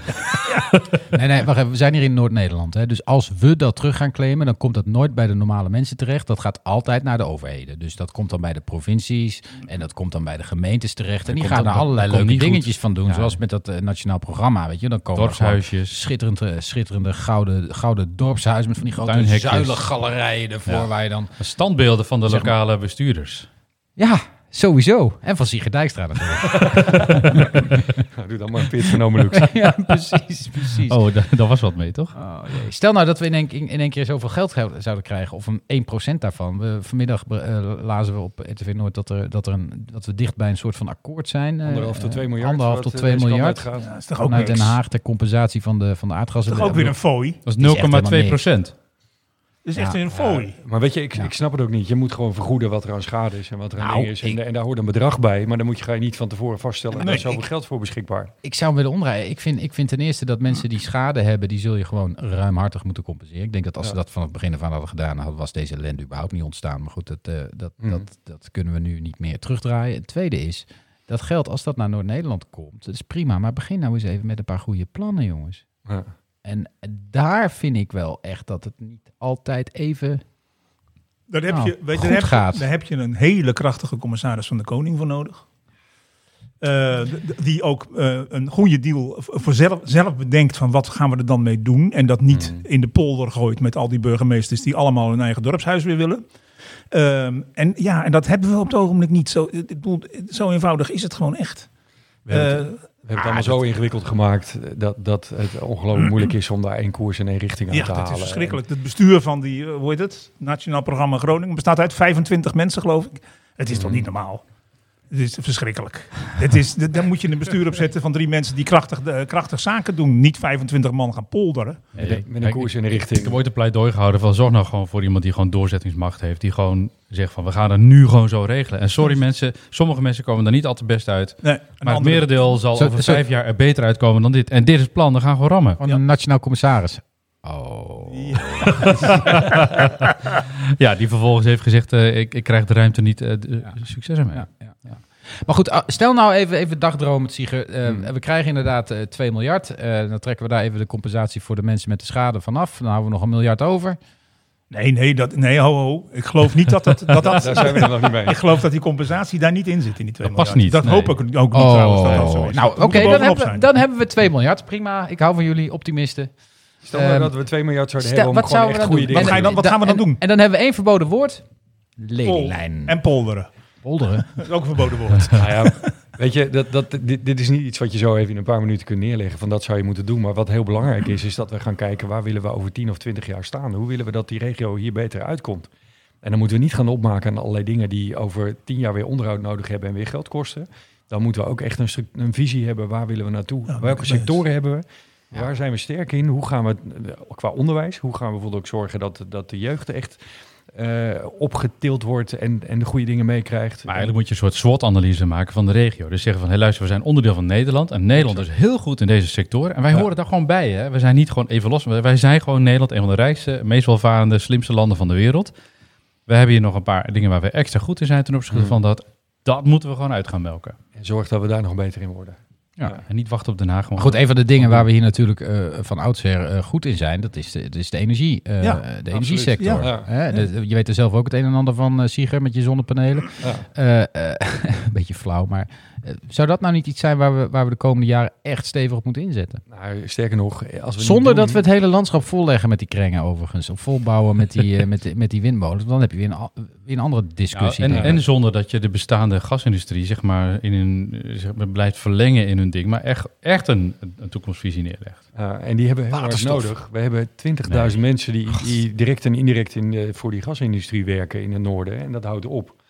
D: (laughs)
C: Nee, nee, wacht even. We zijn hier in Noord-Nederland. Hè? Dus als we dat terug gaan claimen, dan komt dat nooit bij de normale mensen terecht. Dat gaat altijd naar de overheden. Dus dat komt dan bij de provincies en dat komt dan bij de gemeentes terecht. En die gaan er allerlei leuke
D: goed.
C: dingetjes van doen.
D: Ja.
C: Zoals met dat eh, nationaal programma, weet je. Dan komen er
D: Dorpshuisjes.
C: schitterende, schitterende gouden, gouden dorpshuis met van die grote zuilengalerijen ervoor
D: Ja.
C: waar je dan...
D: Standbeelden van de
C: Zeg maar-
D: lokale bestuurders.
C: Ja, sowieso. En van Sigrid Dijkstra natuurlijk. (laughs)
E: Nou, doe dan maar een pit van Omelux. (laughs)
C: ja, precies, precies.
D: Oh, da- daar was wat mee, toch?
C: Oh, jee. Stel nou dat we in één, in één keer zoveel geld zouden krijgen, of een 1% daarvan. We, vanmiddag eh, lazen we op RTV Noord dat, er, dat, er een, dat we dicht bij een soort van akkoord zijn. eh,
E: Anderhalf tot
C: eh,
E: 2 miljard.
C: Anderhalf tot
E: eh,
C: 2
E: deze kant
C: miljard.
F: Ja, dat is toch ook
C: Vanuit
F: niks.
C: Den Haag ter compensatie van de, van de aardgassen.
F: Dat is toch ook weer een fooi.
D: Dat
C: is echt
D: is 0,2
C: helemaal
D: procent.
F: Dat is echt een fooi.
E: Maar weet je, ik,
C: Ja.
E: ik snap het ook niet. Je moet gewoon vergoeden wat er aan schade is en wat er aan
C: Nou,
E: ding is. En,
C: ik-
E: en daar hoort een bedrag bij, maar dan moet je, ga je niet van tevoren vaststellen. Er
F: Nee,
E: is zoveel
F: ik-
E: geld voor beschikbaar.
C: Ik zou hem willen omdraaien. Ik vind, ik vind ten eerste dat mensen die schade hebben, die zul je gewoon ruimhartig moeten compenseren. Ik denk dat als ze dat van het begin af aan hadden gedaan, had, was deze ellende überhaupt niet ontstaan. Maar goed, dat, eh, dat,
E: Mhm.
C: dat, dat kunnen we nu niet meer terugdraaien. Het tweede is, dat geld, als dat naar Noord-Nederland komt, dat is prima. Maar begin nou eens even met een paar goede plannen, jongens.
E: Ja.
C: En daar vind ik wel echt dat het niet altijd even...
F: Daar heb,
C: Nou,
F: je, weet, daar, heb, daar heb je een hele krachtige commissaris van de Koning voor nodig. Eh, die ook eh, een goede deal voor zelf, zelf bedenkt van wat gaan we er dan mee doen. En dat niet
E: Mhm.
F: in de polder gooit met al die burgemeesters die allemaal hun eigen dorpshuis weer willen. Ehm, en ja, en dat hebben we op het ogenblik niet. Zo, ik bedoel, zo eenvoudig is het gewoon echt.
E: We hebben het,
F: Eh,
E: we hebben het allemaal zo ingewikkeld gemaakt dat, dat het ongelooflijk moeilijk is om daar één koers en één richting aan
F: ja,
E: te
F: dat
E: halen.
F: is verschrikkelijk. Het bestuur van die, eh, hoe heet het? Nationaal Programma Groningen bestaat uit 25 mensen, geloof ik. Het is toch niet normaal? Het is verschrikkelijk. Het is, dan moet je een bestuur opzetten van drie mensen die krachtig, eh, krachtig zaken doen. Niet 25 man gaan polderen.
E: En met, met een koers en een
D: Ik
E: richting.
D: heb ooit een pleidooi gehouden van zorg nou gewoon voor iemand die gewoon doorzettingsmacht heeft. Die gewoon zegt van we gaan er nu gewoon zo regelen. En sorry mensen, sommige mensen komen er niet altijd best uit.
F: Nee, een
D: Maar het
F: andere-
D: merendeel zal
C: Zo-
D: over
C: zo-
D: vijf jaar er beter uitkomen dan dit. En dit is het plan, dan gaan we gewoon rammen.
F: Ja.
C: een nationaal commissaris. Oh.
D: Ja, die vervolgens heeft gezegd eh, ik, ik krijg de ruimte niet. eh, Succes ermee.
C: Ja, ja, ja. Maar goed, ah, stel nou even, even dagdromen, Sieger. Eh,
E: Hmm.
C: We krijgen inderdaad eh 2 miljard. Dan trekken we daar even de compensatie voor de mensen met de schade vanaf. Dan houden we nog een miljard over.
F: Nee, nee, dat, nee, ho, ho. Ik geloof niet dat dat... (laughs) dat, dat
E: Daar zijn we nog niet mee.
F: ik geloof dat die compensatie daar niet in zit, in die 2
D: Dat past
F: miljard.
D: niet,
F: Dat
D: nee.
F: hoop ik ook niet trouwens, dat dat zo is.
C: nou, oké, dan, hebben, dan hebben we 2 miljard. Prima, ik hou van jullie, optimisten.
E: Stel nou
C: Ehm,
E: dat we 2 miljard zouden
C: Stel,
E: hebben om
C: wat
E: gewoon
C: zouden we
E: echt
C: dan
E: goede dingen
F: Wat
E: te doen.
F: dan- wat gaan we dan
C: en,
F: doen?
C: En dan hebben we één verboden woord.
F: Pol-
C: Lelylijn.
F: En polderen.
C: Polderen. (laughs)
F: Dat is ook een verboden woord. (laughs)
E: Nou ja, weet je, dat, dat, dit, dit is niet iets wat je zo even in een paar minuten kunt neerleggen. Van dat zou je moeten doen. Maar wat heel belangrijk is, is dat we gaan kijken waar willen we over 10 of 20 jaar staan. Hoe willen we dat die regio hier beter uitkomt? En dan moeten we niet gaan opmaken aan allerlei dingen die over 10 jaar weer onderhoud nodig hebben en weer geld kosten. Dan moeten we ook echt een, een visie hebben. Waar willen we naartoe?
F: Ja,
E: Welke sectoren hebben we?
C: Ja.
E: Waar zijn we sterk in? Hoe gaan we eh, qua onderwijs? Hoe gaan we bijvoorbeeld ook zorgen dat, dat de jeugd echt eh, opgetild wordt en, en de goede dingen meekrijgt?
D: Maar eigenlijk moet je een soort SWOT-analyse maken van de regio. Dus zeggen van, hé luister, we zijn onderdeel van Nederland. En Nederland is heel goed in deze sectoren. En wij
E: Ja.
D: horen daar gewoon bij. Hè? We zijn niet gewoon even los. Wij zijn gewoon Nederland, een van de rijkste, meest welvarende, slimste landen van de wereld. We hebben hier nog een paar dingen waar we extra goed in zijn ten opzichte
E: Hmm.
D: van dat. Dat moeten we gewoon uit gaan melken.
E: En zorg dat we daar nog beter in worden.
D: Ja. En niet wachten op Den Haag.
C: Goed, een van de dingen waar we hier natuurlijk eh, van oudsher eh, goed in zijn, dat is de, dat is de energie. eh,
F: Ja,
C: de energiesector.
E: Ja.
C: Hè, de- je weet er zelf ook het een en ander van, eh Sieger, met je zonnepanelen.
E: Ja.
C: Eh, eh, (laughs) een beetje flauw, maar zou dat nou niet iets zijn waar we, waar we de komende jaren echt stevig op moeten inzetten?
E: Nou, sterker nog, als we
C: Zonder
E: doen-
C: dat we het hele landschap volleggen met die krengen overigens. Of volbouwen met die, eh, met, die- met die windmolens. Dan heb je weer een, weer een andere discussie.
D: Ja, en, en zonder dat je de bestaande gasindustrie zeg maar, in een, eh, zeg maar, blijft verlengen in hun ding, maar echt, echt een, een toekomstvisie neerlegt.
E: En die hebben heel hard nodig. We hebben 20.000 mensen die, die direct en indirect in, eh, voor die gasindustrie werken in het noorden. En dat houdt op.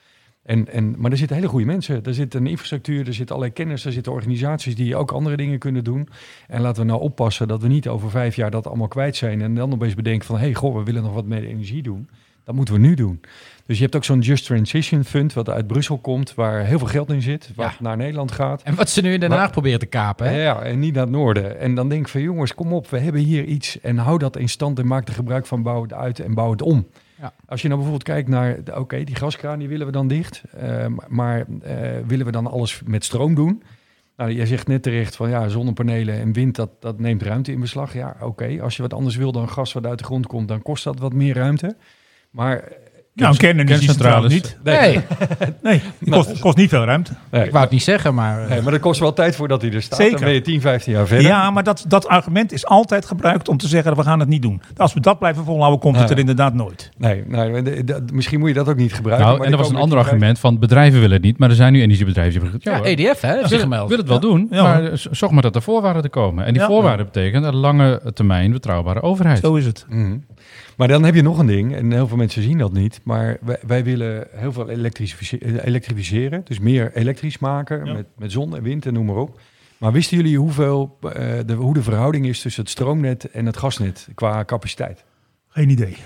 E: En, en, maar er zitten hele goede mensen. Er zit een infrastructuur, er zit allerlei kennis, er zitten organisaties die ook andere dingen kunnen doen. En laten we nou oppassen dat we niet over vijf jaar dat allemaal kwijt zijn. En dan opeens bedenken van, hé, hey, goh, we willen nog wat met energie doen. Dat moeten we nu doen. Dus je hebt ook zo'n Just Transition Fund, wat uit Brussel komt, waar heel veel geld in zit, wat
C: Ja.
E: naar Nederland gaat.
C: En wat ze nu in Den Haag proberen te kapen. Hè?
E: Ja, en niet naar het noorden. En dan denk ik van jongens, kom op, we hebben hier iets en hou dat in stand en maak er gebruik van, bouw het uit en bouw het om.
C: Ja.
E: Als je nou bijvoorbeeld kijkt naar, oké, die gaskraan die willen we dan dicht, eh, maar eh, willen we dan alles met stroom doen? Nou, jij zegt net terecht van ja, zonnepanelen en wind, dat, dat neemt ruimte in beslag. Ja, oké, als je wat anders wil dan gas wat uit de grond komt, dan kost dat wat meer ruimte. Maar
F: Nou, kernenergiecentrale niet.
C: Nee,
F: Nee, (laughs) het kost, kost niet veel ruimte.
E: nee,
C: ik wou het niet zeggen, maar... eh,
E: nee, maar dat kost wel tijd voordat hij er staat.
F: Zeker.
E: Dan ben je 10, 15 jaar verder.
F: Ja, maar dat, dat argument is altijd gebruikt om te zeggen, we gaan het niet doen. Als we dat blijven volhouden, komt het er inderdaad nooit.
E: Nee, nee misschien moet je dat ook niet gebruiken.
D: Nou,
E: maar
D: en er was een ander
E: 10,
D: argument van bedrijven willen het niet, maar er zijn nu energiebedrijven die hebben gezegd,
C: ja,
D: ja,
C: EDF hè, heeft zich
D: wil,
C: gemeld.
D: wil het wel doen,
F: Ja,
D: maar zorg maar dat er voorwaarden er komen. En die
F: Ja.
D: voorwaarden betekenen een lange termijn betrouwbare overheid.
F: Zo is het.
E: Mhm. Maar dan heb je nog een ding, en heel veel mensen zien dat niet, maar wij, wij willen heel veel elektrifice- elektrificeren, dus meer elektrisch maken
F: Ja.
E: met, met zon en wind en noem maar op. Maar wisten jullie hoeveel, eh, de, hoe de verhouding is tussen het stroomnet en het gasnet qua capaciteit?
F: Geen idee.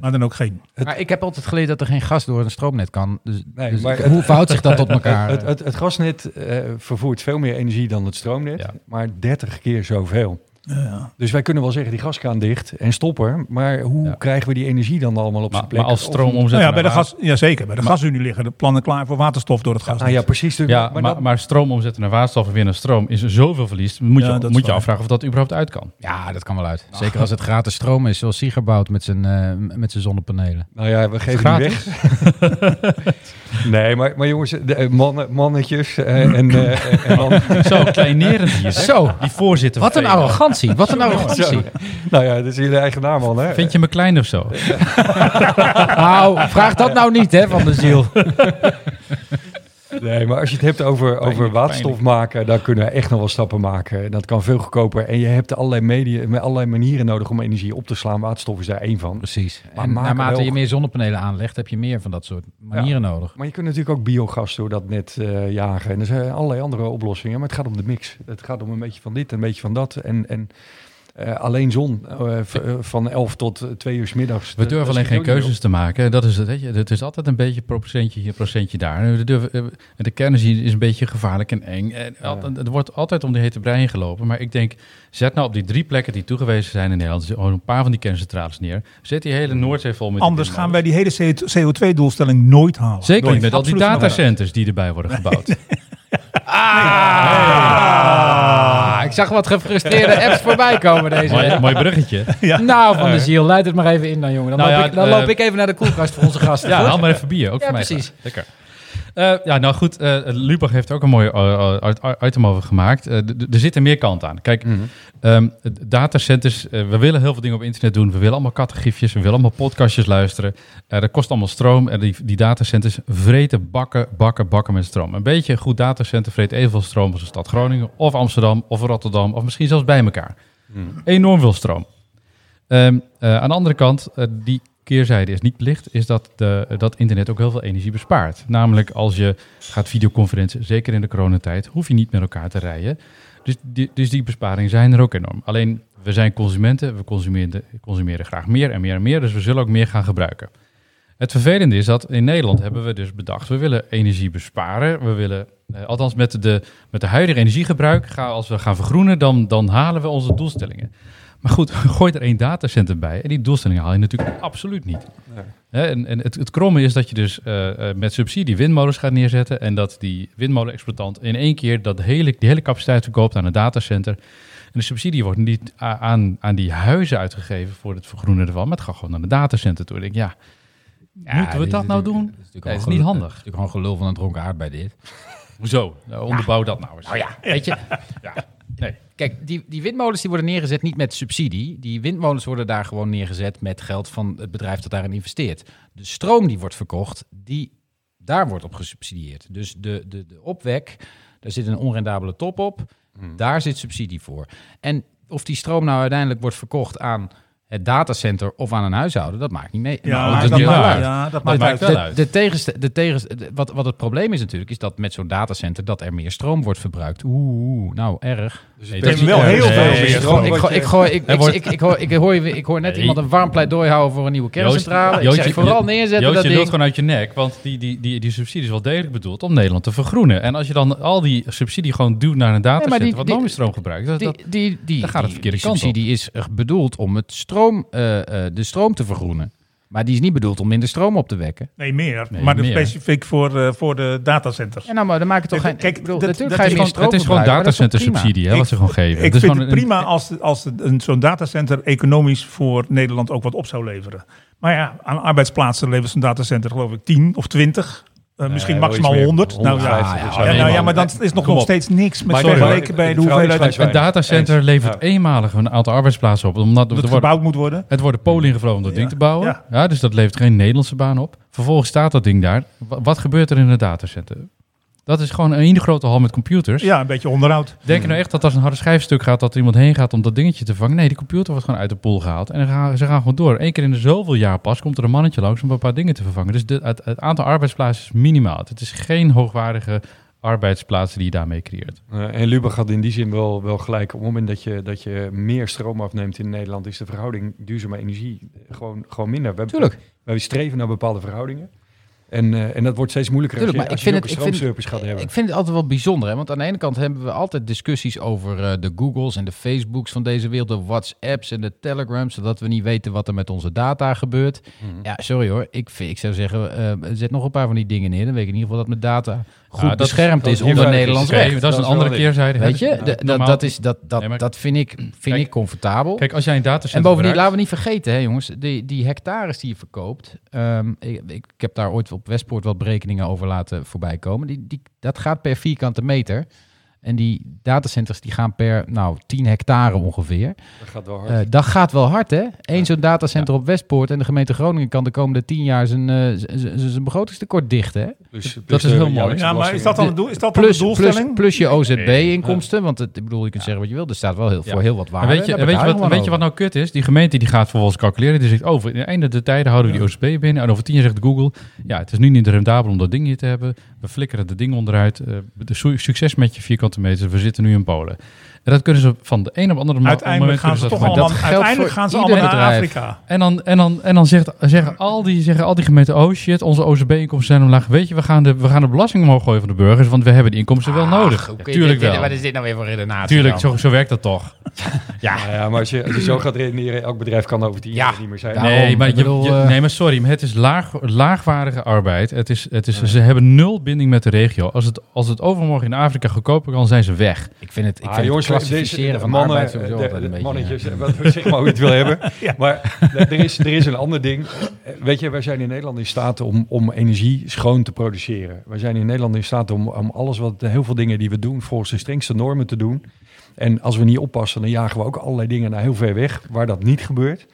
F: Maar dan ook geen.
C: Maar ik heb altijd geleerd dat er geen gas door een stroomnet kan. Dus,
E: Nee,
C: dus
E: maar
C: hoe
E: het-
C: verhoudt zich dat (laughs) tot elkaar?
E: Het, het, het gasnet eh, vervoert veel meer energie dan het stroomnet,
D: Ja.
E: maar 30 keer zoveel.
F: Ja.
E: Dus wij kunnen wel zeggen die gaskraan dicht en stoppen, maar hoe
D: Ja.
E: krijgen we die energie dan allemaal op
D: Maar,
E: zijn plek?
D: maar als stroom omzetten
F: Nou ja, bij de
D: naar
F: gas, ja, zeker. Bij de gasunie liggen de plannen klaar voor waterstof door het gas.
E: Nou ja, precies.
D: Ja, maar, maar stroom omzetten naar waterstof en weer naar stroom is er zoveel verlies. Moet je, moet je afvragen of dat überhaupt uit kan.
C: Ja, dat kan wel uit. Zeker als het gratis stroom is, zoals Sieger bouwt met zijn, eh, met zijn zonnepanelen.
E: Nou ja, we geven die weg. (laughs) nee, maar, maar jongens, de, eh, mannen, mannetjes eh, en, eh, en
D: Zo, kleinerend hier.
C: Zo,
D: Die voorzitter
C: wat een
D: VNO.
C: Arrogantie. Wat een arrogantie.
E: Zo. nou ja, dat is jullie eigen naam man, hè?
D: Vind je me klein of zo? (laughs)
C: Nou, vraag dat nou niet, hè, van de ziel. (laughs) (laughs)
E: Nee, maar als je het hebt over, over
D: Pijnlijk,
E: waterstof maken, dan kunnen we echt nog wel stappen maken. En Dat kan veel goedkoper. En je hebt allerlei, media, met allerlei manieren nodig om energie op te slaan. Waterstof is daar één van.
C: Precies.
E: Maar
C: en naarmate
E: wel-
C: je meer zonnepanelen aanlegt, heb je meer van dat soort manieren nodig.
E: Maar je kunt natuurlijk ook biogas door dat net eh, jagen. En er zijn allerlei andere oplossingen. Maar het gaat om de mix. Het gaat om een beetje van dit en een beetje van dat. En, en eh, alleen zon eh, v- eh, van 11 tot 2 uur 's middags.
D: We durven alleen geen keuzes te maken. Dat is het. Weet je. Het is altijd een beetje procentje hier, procentje daar. We durven, en de kernenergie is een beetje gevaarlijk en eng. En altijd- Er wordt altijd om die hete brei heen gelopen. Maar ik denk, zet nou op die drie plekken die toegewezen zijn in Nederland... gewoon een paar van die kerncentrales neer. Zet die hele Noordzee vol met...
F: Anders gaan wij die hele CO2-doelstelling nooit halen.
D: Zeker niet
F: Nooit.
D: met al die datacenters die erbij worden gebouwd. (laughs)
C: Ah, ik zag wat gefrustreerde apps voorbij komen deze
D: mooi,
C: week.
D: mooi bruggetje.
C: Nou, van de ziel, leid het maar even in dan, jongen. Dan,
D: Nou
C: loop,
D: ja,
C: ik, dan
D: eh,
C: loop ik even naar de koelkast voor onze gasten.
D: Ja, haal maar even bier. Ook
C: Ja,
D: voor mij
C: precies.
D: Lekker. Eh, ja, nou goed, eh Lubach heeft er ook een mooi eh, item over gemaakt. D- er zitten meer kanten aan. Kijk,
E: Mhm.
D: ehm, datacenters, we willen heel veel dingen op internet doen. We willen allemaal kattengiefjes, we willen allemaal podcastjes luisteren. Dat kost allemaal stroom. En die, die datacenters vreten bakken, bakken, bakken met stroom. Een beetje een goed datacenter vreet evenveel stroom als de stad Groningen, of Amsterdam, of Rotterdam, of misschien zelfs bij elkaar. Enorm veel stroom. Ehm, eh, aan de andere kant, die keerzijde is niet licht, is dat, de, dat internet ook heel veel energie bespaart. Namelijk als je gaat videoconferentie, zeker in de coronatijd, hoef je niet met elkaar te rijden. Dus die, dus die besparingen zijn er ook enorm. Alleen, we zijn consumenten, we consumeren, consumeren graag meer en meer en meer, dus we zullen ook meer gaan gebruiken. Het vervelende is dat in Nederland hebben we dus bedacht, we willen energie besparen. We willen, eh, althans met de, met de huidige energiegebruik, gaan, als we gaan vergroenen, dan, dan halen we onze doelstellingen. Maar goed, (laughs) gooi er één datacenter bij en die doelstellingen haal je natuurlijk absoluut niet.
E: Nee.
D: Hè, en en het, het kromme is dat je dus eh, eh, met subsidie windmolens gaat neerzetten en dat die windmolenexploitant in één keer dat hele, die hele capaciteit verkoopt aan een datacenter. En de subsidie wordt niet aan, aan die huizen uitgegeven voor het vergroenen ervan, maar het gaat gewoon naar de datacenter toe. Ik denk, ja,
C: Ja,
D: moeten we dat nou doen?
C: dit is
D: niet handig.
C: Het is natuurlijk gewoon gelul van een dronken aard bij dit.
D: Hoezo? Nou, onderbouw dat nou eens.
C: Nou ja, weet je.
D: Ja. Nee.
C: Kijk, die, die windmolens die worden neergezet niet met subsidie. Die windmolens worden daar gewoon neergezet met geld van het bedrijf dat daarin investeert. De stroom die wordt verkocht, die, daar wordt op gesubsidieerd. Dus de, de, de opwek, daar zit een onrendabele top op. Daar zit subsidie voor. En of die stroom nou uiteindelijk wordt verkocht aan het datacenter of aan een huishouden, dat maakt niet mee.
F: Ja,
C: Nou, dat
F: maakt-
C: uit.
F: ja, dat
D: Dat
F: maakt
D: wel
C: De,
D: uit.
C: de tegenst- de wat, wat het probleem is natuurlijk, is dat met zo'n datacenter dat er meer stroom wordt verbruikt. Oeh, nou erg.
E: Dus het is
F: wel heel veel meer
C: Ik, hoor, ik, hoor, je- ik hoor net
D: Nee.
C: iemand een warm pleidooi houden voor een nieuwe kerncentrale. ik zeg vooral neerzetten
D: Joost,
C: dat
D: je
C: ding.
D: lult gewoon uit je nek, want die, die, die, die subsidie is wel degelijk bedoeld om Nederland te vergroenen. En als je dan al die subsidie gewoon duwt naar een datacenter
C: die-
D: wat
C: die-
D: nog meer stroom gebruikt, dat,
C: Die,
D: dat,
C: die, die,
D: dan gaat het
C: die-
D: verkeerde
C: die
D: kant op.
C: subsidie is er bedoeld om het stroom, eh, eh, de stroom te vergroenen. Maar die is niet bedoeld om minder stroom op te wekken.
F: Nee, meer.
D: Nee,
F: maar
D: meer.
F: specifiek voor, eh, voor de datacenters.
C: Ja, nou, maar dan maak je toch
F: Kijk,
C: geen...
F: kijk,
C: bedoel,
F: dat-
C: natuurlijk
F: dat
C: ga je
F: is
C: meer
F: gewoon-
D: het is gewoon
C: verbruiken, maar dat is toch
D: datacenter subsidie hè, wat ze gewoon geven.
F: Ik
D: Het is
F: vind
D: gewoon
F: het
D: een-
F: prima als, als de- een, zo'n datacenter economisch voor Nederland ook wat op zou leveren. Maar ja, aan arbeidsplaatsen levert zo'n datacenter geloof ik 10 of 20. Eh, misschien
E: wel
F: maximaal
E: iets meer.
F: 100. Nou, ja,
E: 150
C: ja,
E: of
C: ja,
E: zo.
F: ja, nou, ja, maar dat is nog, nog steeds niks met
E: Maar
F: vergeleken bij
E: de
F: hoeveelheid
D: Een datacenter
E: Eens.
D: levert
E: Ja.
D: eenmalig een aantal arbeidsplaatsen op. Omdat
F: dat
D: er
F: het
D: wordt,
F: gebouwd moet worden.
D: het worden Polen ingevlogen om dat ding te bouwen.
F: Ja.
D: Ja. dus dat levert geen Nederlandse baan op. Vervolgens staat dat ding daar. Wa- Wat gebeurt er in het datacenter? Dat is gewoon een hele grote hal met computers.
F: Ja, een beetje onderhoud.
D: Denk je nou echt dat als een harde schijfstuk gaat, dat er iemand heen gaat om dat dingetje te vangen? Nee, die computer wordt gewoon uit de pool gehaald. En gaan, ze gaan gewoon door. Eén keer in de zoveel jaar pas komt er een mannetje langs om een paar dingen te vervangen. Dus de, het, het aantal arbeidsplaatsen is minimaal. Het is geen hoogwaardige arbeidsplaatsen die je daarmee creëert.
E: Eh, en Lubach had in die zin wel, wel gelijk. Op het moment dat je, dat je meer stroom afneemt in Nederland, is de verhouding duurzame energie gewoon, gewoon minder. We hebben,
C: Tuurlijk.
E: wij streven naar bepaalde verhoudingen. En, eh, en dat wordt steeds moeilijker
C: Tuurlijk,
E: als je,
C: ik
E: als je
C: vind het- ik vind-
E: gaat hebben.
C: Ik vind het altijd wel bijzonder, hè? want aan de ene kant hebben we altijd discussies over eh, de Googles en de Facebooks van deze wereld, de WhatsApps en de Telegrams, zodat we niet weten wat er met onze data gebeurt.
E: Mhm.
C: Ja, sorry hoor, ik, vind, ik zou zeggen, eh, zet nog een paar van die dingen neer, dan weet ik in ieder geval dat mijn data goed
D: Ja, dat-
C: beschermd
E: dat
C: is
E: is
C: onder
E: heel
C: Nederlands
E: veilig.
C: recht.
D: dat is een andere keerzijde.
C: Weet je, de- dat, is, dat, dat,
D: Nee,
C: dat vind ik, vind
D: Kijk-
C: ik comfortabel.
D: Kijk, als jij een datacenter
C: En bovendien, laten we niet vergeten, hè, jongens, die, die hectares die je verkoopt. ehm, ik, ik, ik heb daar ooit op Westpoort wat berekeningen over laten voorbij komen. Die, die, dat gaat per vierkante meter. En die datacenters die gaan per nou, 10 hectare ongeveer.
E: Dat gaat wel hard.
C: Eh, dat gaat wel hard, hè? Eén zo'n datacenter op Westpoort en de gemeente Groningen kan de komende 10 jaar zijn, eh, zijn begrotingstekort dichten. Hè?
E: Plus- plus
D: dat is
E: de
D: heel mooi.
F: Ja, maar is dat dan, het doel, is dat dan de
C: Plus, plus,
F: doelstelling?
C: plus je OZB-inkomsten. Want het, ik bedoel, je kunt zeggen wat je wil. Er staat wel heel,
D: Ja.
C: voor heel wat
D: En
C: waarde.
D: weet je, en weet je, wat, weet je wat
C: over.
D: nou kut is? Die gemeente die gaat vervolgens calculeren. Die zegt, oh, in het einde der tijden houden we die OCB binnen. En over tien jaar zegt Google, ja, het is nu niet rendabel om dat ding hier te hebben. We flikkeren de ding onderuit. Eh, de su- succes met je vierkante We zitten nu in Polen. En dat kunnen ze van de een op andere ma-
F: Uiteindelijk
D: moment
F: gaan ze toch allemaal,
C: dat
F: uiteindelijk gaan ze allemaal naar
C: bedrijf.
F: Afrika.
D: En dan, en dan, en dan zegt, zeggen, al die, zeggen al die gemeenten, oh shit, onze OCB-inkomsten zijn omlaag. Weet je, we gaan, de, we gaan de belasting omhoog gooien van de burgers, want we hebben die inkomsten wel nodig.
C: Kun je
D: tuurlijk wel.
C: Wat is dit nou weer voor redenatie?
D: Tuurlijk, zo, zo werkt dat toch. (laughs)
E: Ja, ja, maar als je, als je zo gaat redeneren, elk bedrijf kan over tien
C: Ja.
E: jaar niet meer zijn.
C: Daarom,
D: nee, maar,
C: ik
D: je,
C: bedoel,
D: je-
C: eh,
D: nee, maar sorry, maar het is laag, laagwaardige arbeid. Het is, het is, Ze hebben nul binding met de regio. Als het, als het overmorgen in Afrika goedkoper kan, zijn ze weg.
C: Ik vind het, ik
E: Ah,
C: vind
E: jongens,
C: het klassificeren
E: deze
C: van
E: mannen,
C: arbeid sowieso
E: de-
C: altijd
E: de
C: een beetje...
E: mannetjes,
C: ja.
E: wat, zeg maar hoe je het wil hebben. (laughs)
F: Ja.
E: Maar er is, er is een ander ding. Eh, Weet je, wij zijn in Nederland in staat om, om energie schoon te produceren. Wij zijn in Nederland in staat om, om alles wat, heel veel dingen die we doen, volgens de strengste normen te doen. En als we niet oppassen, dan jagen we ook allerlei dingen naar heel ver weg, waar dat niet gebeurt.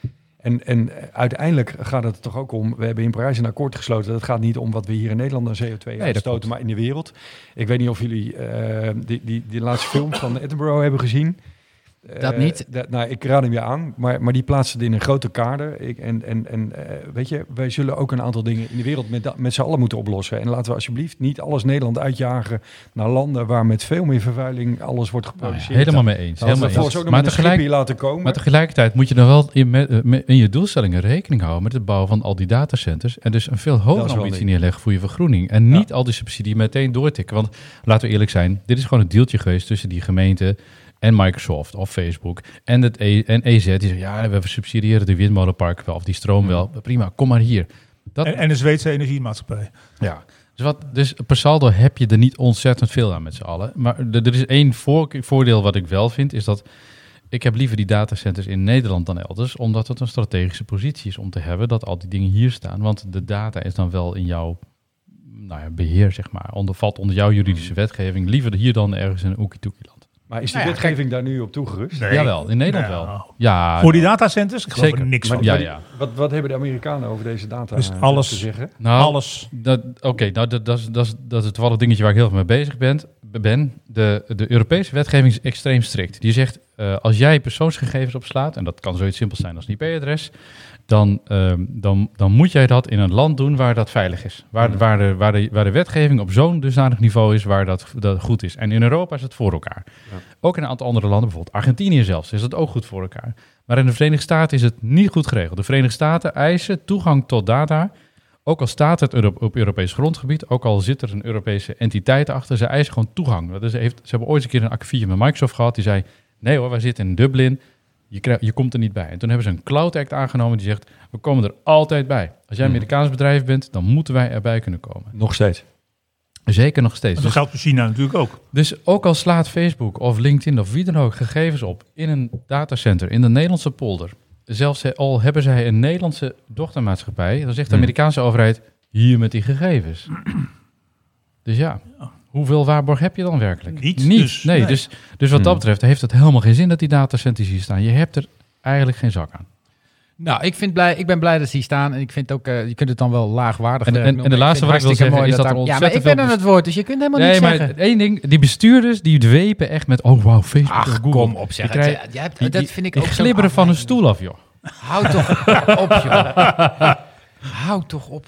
E: En, en uiteindelijk gaat het er toch ook om, we hebben in Parijs een akkoord gesloten. Het gaat niet om wat we hier in Nederland aan CO2
C: dat
E: uitstoten, maar in de wereld. Ik weet niet of jullie eh, die, die, die laatste film van Edinburgh hebben gezien.
C: Dat
E: Eh,
C: niet.
E: dat- nou, ik raad hem je aan, maar, maar die plaatsen het in een grote kader. Ik, en en, en eh, weet je, wij zullen ook een aantal dingen in de wereld met, met z'n allen moeten oplossen. En laten we alsjeblieft niet alles Nederland uitjagen naar landen waar met veel meer vervuiling alles wordt geproduceerd.
D: Helemaal mee eens. Helemaal eens.
E: ook nog
D: Maar, tegelijk,
E: laten komen.
D: maar tegelijkertijd moet je dan wel in, met- eh, met- in je doelstellingen rekening houden met het bouwen van al die datacenters. En dus een veel hogere ambitie
E: ding.
D: neerleggen voor je vergroening. En niet al die subsidie meteen doortikken. Want laten we eerlijk zijn, dit is gewoon een deeltje geweest tussen die gemeente en Microsoft of Facebook en, het e en EZ. Die zeggen, ja, we subsidiëren de windmolenparken wel of die stroom wel. Prima, kom maar hier. Dat,
F: En, en de Zweedse energiemaatschappij.
D: ja. Dus, wat, dus per saldo heb je er niet ontzettend veel aan met z'n allen. Maar er is één voor, voordeel wat ik wel vind, is dat ik heb liever die datacenters in Nederland dan elders, omdat het een strategische positie is om te hebben dat al die dingen hier staan. Want de data is dan wel in jouw nou ja, beheer, zeg maar. Onder, valt onder jouw juridische wetgeving. Liever hier dan ergens in een land.
E: Maar is die
C: Nou ja,
E: wetgeving daar nu op toegerust?
F: Nee.
D: Jawel, in Nederland
F: Nou,
D: wel. Ja,
F: Voor die datacenters? Ik geloof
D: Zeker.
F: er niks
E: Maar,
F: van.
D: Ja,
E: maar
D: ja.
E: Wat, wat hebben de Amerikanen over deze data
F: Dus
E: eh,
F: alles.
E: te zeggen?
D: nou,
F: Alles.
D: Dat, Oké, nou, dat, dat, is, dat, is, dat is toevallig dingetje waar ik heel veel mee bezig ben. ben. De, de Europese wetgeving is extreem strikt. Die zegt, eh, als jij persoonsgegevens opslaat, en dat kan zoiets simpels zijn als een IP-adres, dan, ehm, dan, dan moet jij dat in een land doen waar dat veilig is. Waar, waar, de, waar, de, waar de wetgeving op zo'n dusdanig niveau is waar dat, dat goed is. En in Europa is het voor elkaar. Ook in een aantal andere landen, bijvoorbeeld Argentinië zelfs, is dat ook goed voor elkaar. Maar in de Verenigde Staten is het niet goed geregeld. De Verenigde Staten eisen toegang tot data ook al staat het Euro- op Europees grondgebied, ook al zit er een Europese entiteit achter, ze eisen gewoon toegang. Dat is, heeft, ze hebben ooit eens een keer een akkefietje met Microsoft gehad, die zei, nee hoor, wij zitten in Dublin, je, je komt er niet bij. En toen hebben ze een Cloud Act aangenomen die zegt, we komen er altijd bij. Als jij een Amerikaans bedrijf bent, dan moeten wij erbij kunnen komen.
E: Nog steeds.
D: Zeker nog steeds.
F: Dat
D: Dus,
F: geldt voor China natuurlijk ook.
D: dus ook al slaat Facebook of LinkedIn of wie dan ook gegevens op in een datacenter in de Nederlandse polder, zelfs al hebben zij een Nederlandse dochtermaatschappij, dan zegt de
E: Hmm.
D: Amerikaanse overheid hier met die gegevens. (clears throat) Dus ja, hoeveel waarborg heb je dan werkelijk?
F: Niet,
D: Niet.
F: dus-
D: nee,
F: nee.
D: Dus, dus wat dat betreft heeft het helemaal geen zin dat die datacenters hier staan. Je hebt er eigenlijk geen zak aan.
C: Nou, ik, vind blij, ik ben blij dat ze hier staan. En ik vind ook, eh, je kunt het dan wel laagwaardig
D: En-
C: werk
D: en- en de laatste wat ik wil zeggen is dat
C: mooi
D: er
C: Ja, maar ik ben aan het woord, dus je kunt helemaal
D: Nee,
C: niks
D: maar
C: zeggen.
D: één ding, die bestuurders die dwepen echt met, oh wauw, Facebook
C: Ach,
D: Google.
C: kom op zeg. hebt-
D: die-
C: dat vind ik
D: die
C: ook
D: glibberen van hun
C: afleiding.
D: stoel af, joh.
C: Hou toch op, joh. (laughs) Hou toch op.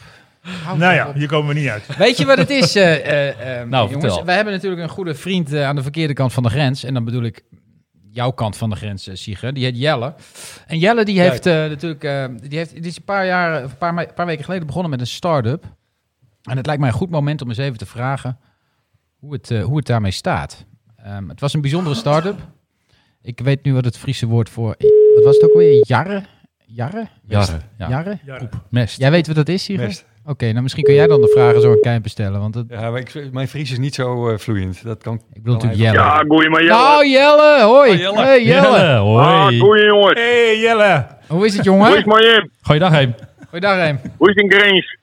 F: Nou ja,
C: op.
F: hier komen we niet uit.
C: Weet je wat het is, eh, eh, eh,
D: Nou,
C: jongens?
D: vertel.
C: Wij hebben natuurlijk een goede vriend aan de verkeerde kant van de grens. En dan bedoel ik jouw kant van de grens, Sieger. Die heet Jelle. En Jelle die heeft eh, natuurlijk... eh, die, heeft, die is een paar, jaar, een paar, paar weken geleden begonnen met een start-up. En het lijkt mij een goed moment om eens even te vragen hoe het, eh, hoe het daarmee staat. Ehm, het was een bijzondere start-up. Ik weet nu wat het Friese woord voor... Wat was het ook alweer? Jarre? Jarre? Jarre?
F: Ja.
D: Mest.
C: Jij weet wat dat is, Sieger? Oké, nou misschien kun jij dan de vragen zo een kijmpe stellen. Want het,
E: Ja, maar ik, mijn Fries is niet zo eh, vloeiend. Dat kan.
C: ik bedoel natuurlijk Jelle.
G: Ja, goeie maar Jelle.
C: Nou, Jelle, hoi.
E: Oh, Jelle.
C: Hey, Jelle.
D: Jelle,
G: ah,
D: hoi.
G: goeie jongens.
F: hey, Jelle.
C: Hoe is het,
G: Hoe is
C: jongen?
G: het maar in?
D: Goeiedag, heen.
C: Goeiedag, Reem.
G: Hoe is het in Grens?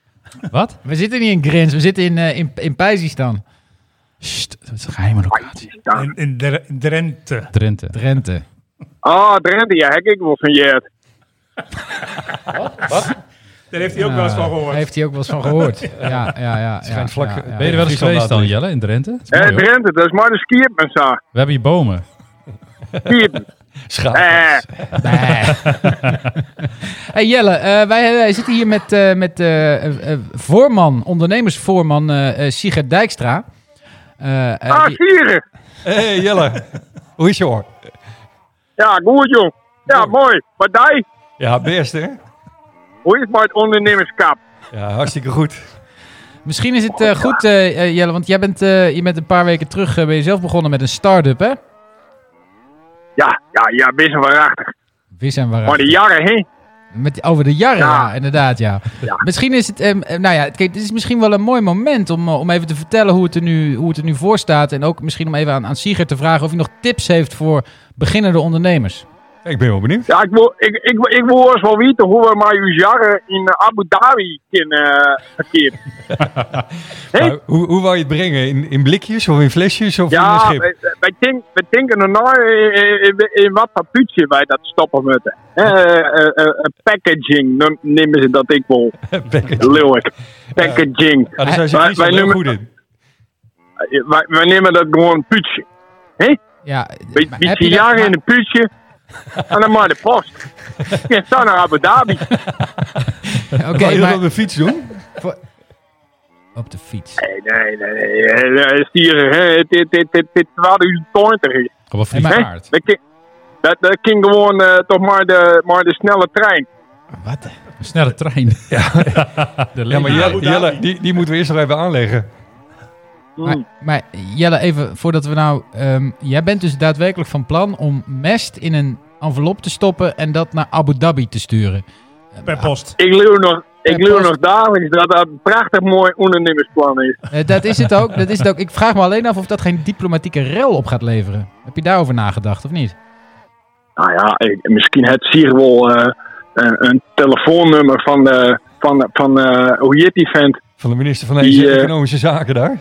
D: Wat?
C: We zitten niet in Grins, we zitten in, eh in, in Pijzistan.
D: Sst, dat is een geheime locatie.
F: In, in Dre- Drenthe.
D: Drenthe.
C: Drenthe.
G: Ah, Drenthe, ja, heb ik wel van Jert.
F: Daar heeft hij ook wel eens van gehoord.
C: Heeft hij ook wel eens van gehoord. (laughs) Ja, ja, ja. ja,
E: schijnt vlak-
C: ja, ja.
D: Ben je er wel eens geweest dan, Jelle, in Drenthe? Dat is
G: Eh,
D: mooi, hoor.
G: Drenthe, dat is maar de skierpen, zo.
D: We hebben hier bomen.
G: Skierpen. (laughs)
E: Schaap.
G: Eh,
C: Nee. (laughs) hey Jelle, eh, wij, wij zitten hier met, eh, met eh, eh, eh, voorman, ondernemersvoorman eh eh, Sigrid Dijkstra. Eh, eh,
G: ah,
C: die-
G: Sieren.
E: hey, Jelle. Hoe is je hoor?
G: Ja, goed jong. Ja, mooi. Maar jij,
E: Ja, best hè?
G: Hoe is het ondernemerskap?
E: Ja, hartstikke goed.
C: Misschien is het eh, goed, eh, eh, Jelle, want jij bent, eh, je bent een paar weken terug ben je zelf begonnen met een start-up, hè?
G: Ja, ja, ja, best wel waarachtig.
C: Wis en
G: Maar de jaren, hè?
C: Met, over de jarren, ja,
G: Ja.
C: inderdaad, ja.
G: Ja.
C: Misschien is het, ehm, eh, nou ja, kijk, dit is misschien wel een mooi moment om, om even te vertellen hoe het, er nu, hoe het er nu voor staat. En ook misschien om even aan, aan Sieger te vragen of hij nog tips heeft voor beginnende ondernemers.
E: Ik ben wel benieuwd.
G: Ja, ik wil, ik, ik, ik wil eens wel weten hoe we maar uw jaren in eh, Abu Dhabi kunnen uh, verkeerd. (laughs) Hey?
E: Nou, hoe, hoe wou je het brengen? In, in blikjes of in flesjes of in een
G: Ja,
E: schip?
G: wij, wij, denk, wij denken er nou in, wat voor putje wij dat stoppen moeten. Eh, eh, eh, eh, packaging nemen ze dat ik wel. (laughs)
E: Package.
G: Leeuwik. Packaging.
E: Ah, daar zijn ze
G: Wij-
E: goed in.
G: Eh, Wij, wij nemen dat gewoon putje.
C: Ja,
G: Weet
C: maar
G: je,
C: heb je dat-
G: jaren
C: maar-
G: in een putje. En dan maar de post. Je staat naar Abu Dhabi.
C: Oké,
E: je dat
C: maar
E: op de fiets doen?
C: op de fiets.
G: Nee, nee, nee. nee. Eh, eh, Stieren, hè. Het het- het- het- het 2020 is.
D: Op een
C: Hey, maar-
D: Friese paard.
G: Dat ging- Dat, ging gewoon eh, toch maar de, maar de snelle trein.
C: Wat?
D: Een snelle trein. Ja, (laughs)
E: Ja, maar Jelle, die, die moeten we eerst nog even aanleggen.
C: Maar, maar Jelle, even voordat we nou... ehm, jij bent dus daadwerkelijk van plan om mest in een envelop te stoppen en dat naar Abu Dhabi te sturen.
F: Per post.
G: Ik leer nog, ik leer nog dagelijks dat dat een prachtig mooi ondernemersplan is.
C: Eh, dat is het ook. Dat is het ook. Ik vraag me alleen af of dat geen diplomatieke rel op gaat leveren. Heb je daarover nagedacht of niet?
G: Nou ja, ik- misschien het hier wel eh, een, een telefoonnummer van de, van, de- van eh, hoe heet die vent?
E: Van de minister van
G: Die, eh,
E: Economische Zaken daar.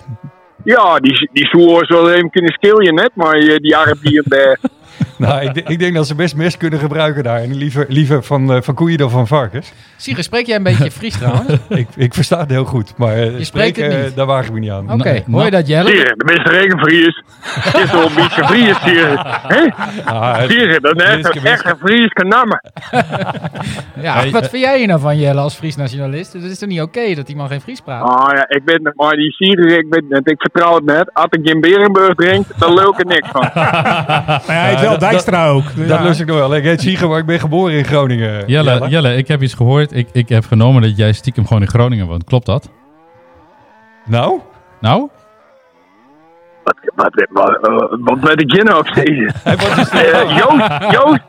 G: Ja, die, die zou wel even kunnen skillen net, maar eh, die Arab hier en daar. (laughs) (laughs)
E: Nou, ik, denk- ik denk dat ze best mes kunnen gebruiken daar. En liever, liever van, eh, van koeien dan van varkens.
C: Sigrid, spreek jij een beetje (laughs) Fries trouwens?
E: ik, ik versta het heel goed, maar eh,
C: Je spreekt het
E: spreken,
C: niet.
E: daar waag ik me niet aan.
C: Oké,
D: Nou,
C: hoor je dat Jelle?
G: Hier, de beste regenvries. Het is wel een beetje Fries hier. Hè?
E: Ah, het-
G: Hier, dat is echt, een-
E: wiske.
G: echt een Fries namen.
C: Ja,
D: Hey,
C: wat vind jij hier nou van Jelle als Fries nationalist? Het is toch niet oké dat die man geen Fries praat?
G: Ah ja, ik het, maar die Syrië, ik het, ik vertrouw het net. Als ik in Berenburg drink, dan leuk er niks van. (laughs)
F: Maar hij heet wel
E: dat-
F: Dijkstra ook.
E: Dat lust ik nog wel. Ik heet Ziegen, maar ik ben geboren in Groningen.
D: Jelle, Jelle, ik heb iets gehoord. Ik, ik heb genomen dat jij stiekem gewoon in Groningen woont. Klopt dat?
E: Nou?
D: Nou?
G: Wat, wat, wat, wat, wat weet ik je nou op deze? (laughs)
E: Dus
G: Eh, Joost, Joost.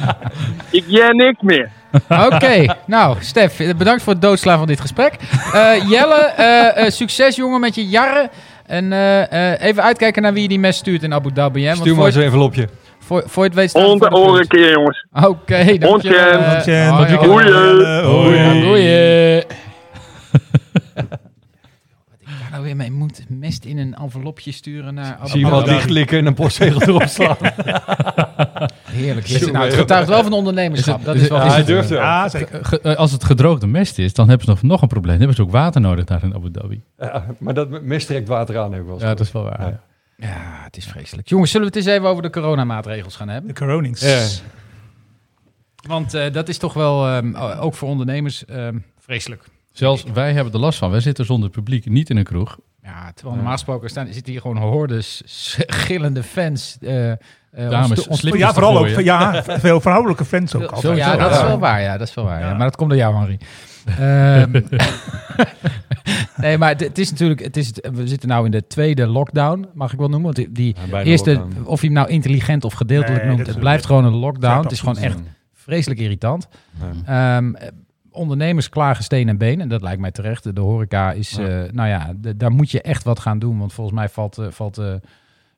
G: (laughs) ik jij niks meer.
C: Oké, nou Stef, bedankt voor het doodslaan van dit gesprek. Eh, Jelle, eh, eh, succes jongen met je jarren. En eh, eh, even uitkijken naar wie je die mes stuurt in Abu Dhabi. Hè? Want
E: Stuur
C: voor,
E: maar eens een envelopje.
C: Voor, voor het weet staan
G: Onder
C: voor de
G: oren
C: punt.
G: keer, jongens.
C: Oké, dankjewel.
G: Ontje.
F: Ontje.
C: hoi,
F: Tot
C: hoi.
G: Goeie.
F: Hoi.
C: Goeie. Nou weer mee moet. Mest in een envelopje sturen naar Abu
E: Zie je wat
C: Dhabi.
E: dichtklikken en een postzegel erop slaan. (laughs)
C: Heerlijk. Nou, het getuigt wel van ondernemerschap. Dat is wel
E: hij durft wel.
F: Ja, zeker.
D: Ge- eh, als het gedroogde mest is, dan hebben ze nog, nog een probleem. Dan hebben ze ook water nodig daar in Abu Dhabi.
E: Ja, maar dat mes trekt water aan, heb ik wel
D: Ja, dat is wel waar.
E: Ja.
C: Ja, het is vreselijk. Jongens, zullen we het eens even over de coronamaatregels gaan hebben?
F: De coronings.
E: Ja.
C: Want eh, dat is toch wel, ehm, ook voor ondernemers, ehm, vreselijk.
D: Zelfs wij hebben er last van. Wij zitten zonder publiek niet in een kroeg.
C: Ja, terwijl normaal gesproken staan, zitten hier gewoon hordes gillende fans. eh, eh,
D: Dames,
C: ons
F: Ja, vooral ook. Ja, veel vrouwelijke fans ook altijd.
C: Ja, dat is wel waar. Ja, dat is wel waar. Ja. Maar dat komt door jou, Henri. (laughs) Ehm, (laughs) (laughs) nee, maar het- het is natuurlijk, het is, we zitten nou in de tweede lockdown, mag ik wel noemen. Want die, die
E: Ja, bijna
C: eerste,
E: lockdown.
C: of je hem nou intelligent of gedeeltelijk
F: Nee,
C: noemt, het blijft gewoon een lockdown. Het is gewoon echt vreselijk irritant.
E: Ja.
C: Ehm, eh, ondernemers klagen steen en been. En dat lijkt mij terecht. De horeca is,
E: Ja.
C: eh, nou ja, de- daar moet je echt wat gaan doen. Want volgens mij valt, eh, valt,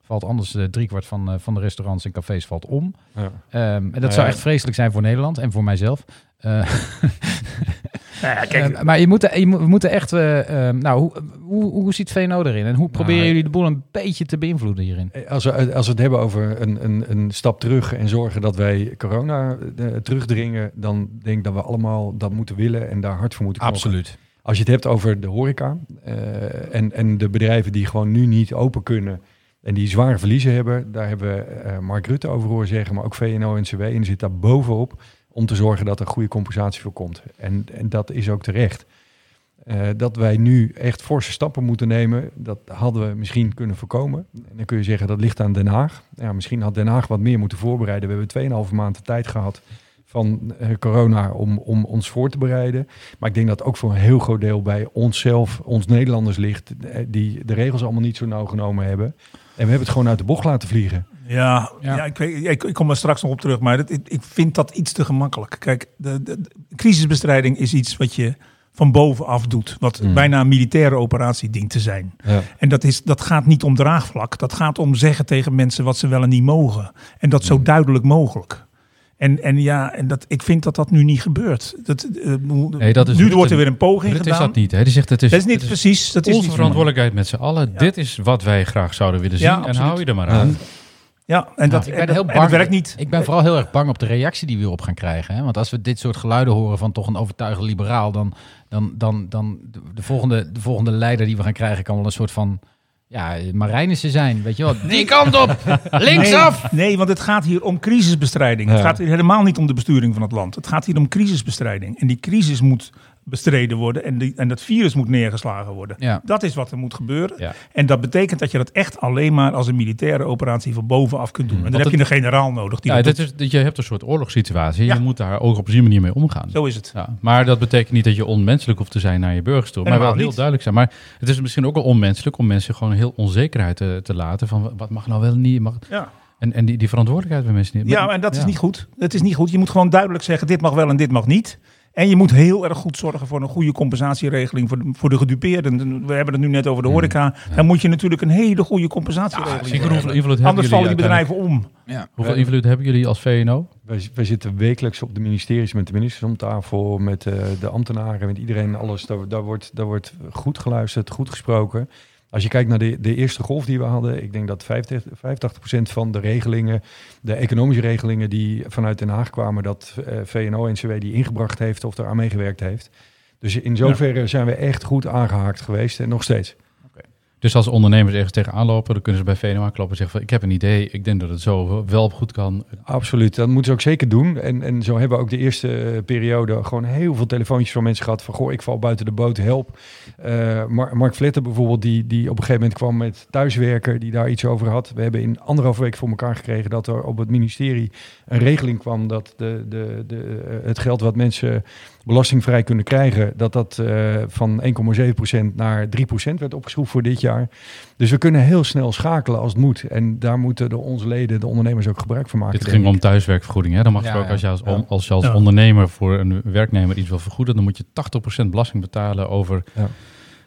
C: valt anders driekwart van, van de restaurants en cafés valt om.
E: Ja.
C: Ehm, en dat
E: Ja,
C: zou
E: ja.
C: echt vreselijk zijn voor Nederland en voor mijzelf. Eh, (laughs)
F: Nou ja, kijk,
C: eh, maar je moet, je moet, we moeten echt... eh, ehm, nou, hoe, hoe, hoe ziet VNO erin? En hoe proberen
E: Nou,
C: jullie de boel een beetje te beïnvloeden hierin?
E: Als we, als we het hebben over een, een, een stap terug en zorgen dat wij corona terugdringen, dan denk ik dat we allemaal dat moeten willen en daar hard voor moeten knokken. Als je het hebt over de horeca en, en de bedrijven die gewoon nu niet open kunnen en die zware verliezen hebben, daar hebben we Mark Rutte over horen zeggen, maar ook VNO en CW en zit daar bovenop om te zorgen dat er goede compensatie voor komt. En, en dat is ook terecht. Eh, dat wij nu echt forse stappen moeten nemen, dat hadden we misschien kunnen voorkomen. En dan kun je zeggen dat ligt aan Den Haag. Ja, misschien had Den Haag wat meer moeten voorbereiden. We hebben 2,5 maanden tijd gehad van eh, corona om, om ons voor te bereiden. Maar ik denk dat ook voor een heel groot deel bij onszelf, ons Nederlanders ligt, eh, die de regels allemaal niet zo nauw genomen hebben. En we hebben het gewoon uit de bocht laten vliegen.
F: Ja,
C: Ja.
F: ja. ik, weet, ik, ik kom er straks nog op terug, maar dat, ik, ik vind dat iets te gemakkelijk. Kijk, de, de, de crisisbestrijding is iets wat je van bovenaf doet, wat
E: Mm.
F: bijna een militaire operatie dient te zijn.
E: Ja.
F: En dat, is, dat gaat niet om draagvlak, dat gaat om zeggen tegen mensen wat ze wel en niet mogen. En dat zo duidelijk mogelijk. En, en ja, en dat, ik vind dat dat nu niet gebeurt. Dat, eh,
D: Nee, dat is
F: nu
D: Rutte-
F: wordt er weer een poging
D: Dit is
F: gedaan.
D: dat niet. Hè? Die zegt het is,
F: Dat is niet
D: het
F: precies. Dat is
D: onze
F: niet
D: verantwoordelijkheid met z'n allen.
F: Ja.
D: Dit is wat wij graag zouden willen zien.
F: Ja,
D: en hou je er maar
E: Ja.
D: aan.
F: Ja, en dat,
C: ik
F: en
C: ben
F: dat-
C: heel
F: en
C: bang.
F: dat werkt niet.
C: Ik ben vooral heel erg bang op de reactie die we op gaan krijgen. Hè? Want als we dit soort geluiden horen van toch een overtuigd liberaal, dan, dan, dan, dan de, de volgende, de volgende leider die we gaan krijgen kan wel een soort van ja, Marijnissen zijn. Weet je wel, die kant op, (laughs) linksaf.
F: Nee, nee, want het gaat hier om crisisbestrijding. Het gaat hier helemaal niet om de besturing van het land. Het gaat hier om crisisbestrijding. En die crisis moet bestreden worden en, die, en dat virus moet neergeslagen worden.
C: Ja.
F: Dat is wat er moet gebeuren.
D: Ja.
F: En dat betekent dat je dat echt alleen maar als een militaire operatie van bovenaf kunt doen. En dan heb je een generaal nodig. Die
D: Ja,
F: dat
D: is, dat je hebt een soort oorlogssituatie.
F: Ja.
D: Je moet daar ook op die manier mee omgaan.
F: Zo is het.
D: Ja, maar dat betekent niet dat je onmenselijk hoeft te zijn naar je burgers toe. Maar wel heel
F: niet.
D: duidelijk zijn. Maar het is misschien ook wel onmenselijk om mensen gewoon heel onzekerheid te, te laten. Van wat mag nou wel niet. Mag,
F: Ja,
D: en, en die, die verantwoordelijkheid bij mensen niet.
F: ja en dat is niet goed. Het is niet goed. Je moet gewoon duidelijk zeggen, dit mag wel en dit mag niet. En je moet heel erg goed zorgen voor een goede compensatieregeling voor de, voor de gedupeerden. We hebben het nu net over de
E: Mm.
F: horeca. Dan moet je natuurlijk een hele goede compensatieregeling
D: hoeveel invloed hebben
F: Anders vallen die bedrijven om.
D: Hoeveel invloed hebben jullie als VNO?
E: Wij, wij zitten wekelijks op de ministeries met de ministers om tafel, met eh, de ambtenaren, met iedereen, alles. Daar, daar, wordt, daar wordt goed geluisterd, goed gesproken. Als je kijkt naar de, de eerste golf die we hadden, ik denk dat 50, 85% van de regelingen, de economische regelingen die vanuit Den Haag kwamen, dat eh, VNO-NCW die ingebracht heeft of eraan meegewerkt heeft. Dus in zoverre zijn we echt goed aangehaakt geweest en nog steeds.
D: Dus als ondernemers ergens tegenaan lopen, dan kunnen ze bij VNO aankloppen en zeggen van ik heb een idee, ik denk dat het zo wel goed kan.
E: Absoluut, dat moeten ze ook zeker doen. En, en zo hebben we ook de eerste eh, periode gewoon heel veel telefoontjes van mensen gehad van goh, ik val buiten de boot, help. Eh, Mar- Mark Vletter bijvoorbeeld, die, die op een gegeven moment kwam met thuiswerker, die daar iets over had. We hebben in anderhalve week voor elkaar gekregen dat er op het ministerie een regeling kwam dat de, de, de, eh, het geld wat mensen belastingvrij kunnen krijgen, dat dat eh, van 1,7% naar 3% werd opgeschroefd voor dit jaar. Dus we kunnen heel snel schakelen als het moet. En daar moeten de, onze leden, de ondernemers ook gebruik van maken.
D: Dit ging om thuiswerkvergoeding. Hè? Dan mag je
C: Ja,
D: ook
C: ja.
D: als je als,
E: Ja.
D: als, je als
F: Ja.
D: ondernemer voor een werknemer iets wil vergoeden, dan moet je 80% belasting betalen over
E: Ja.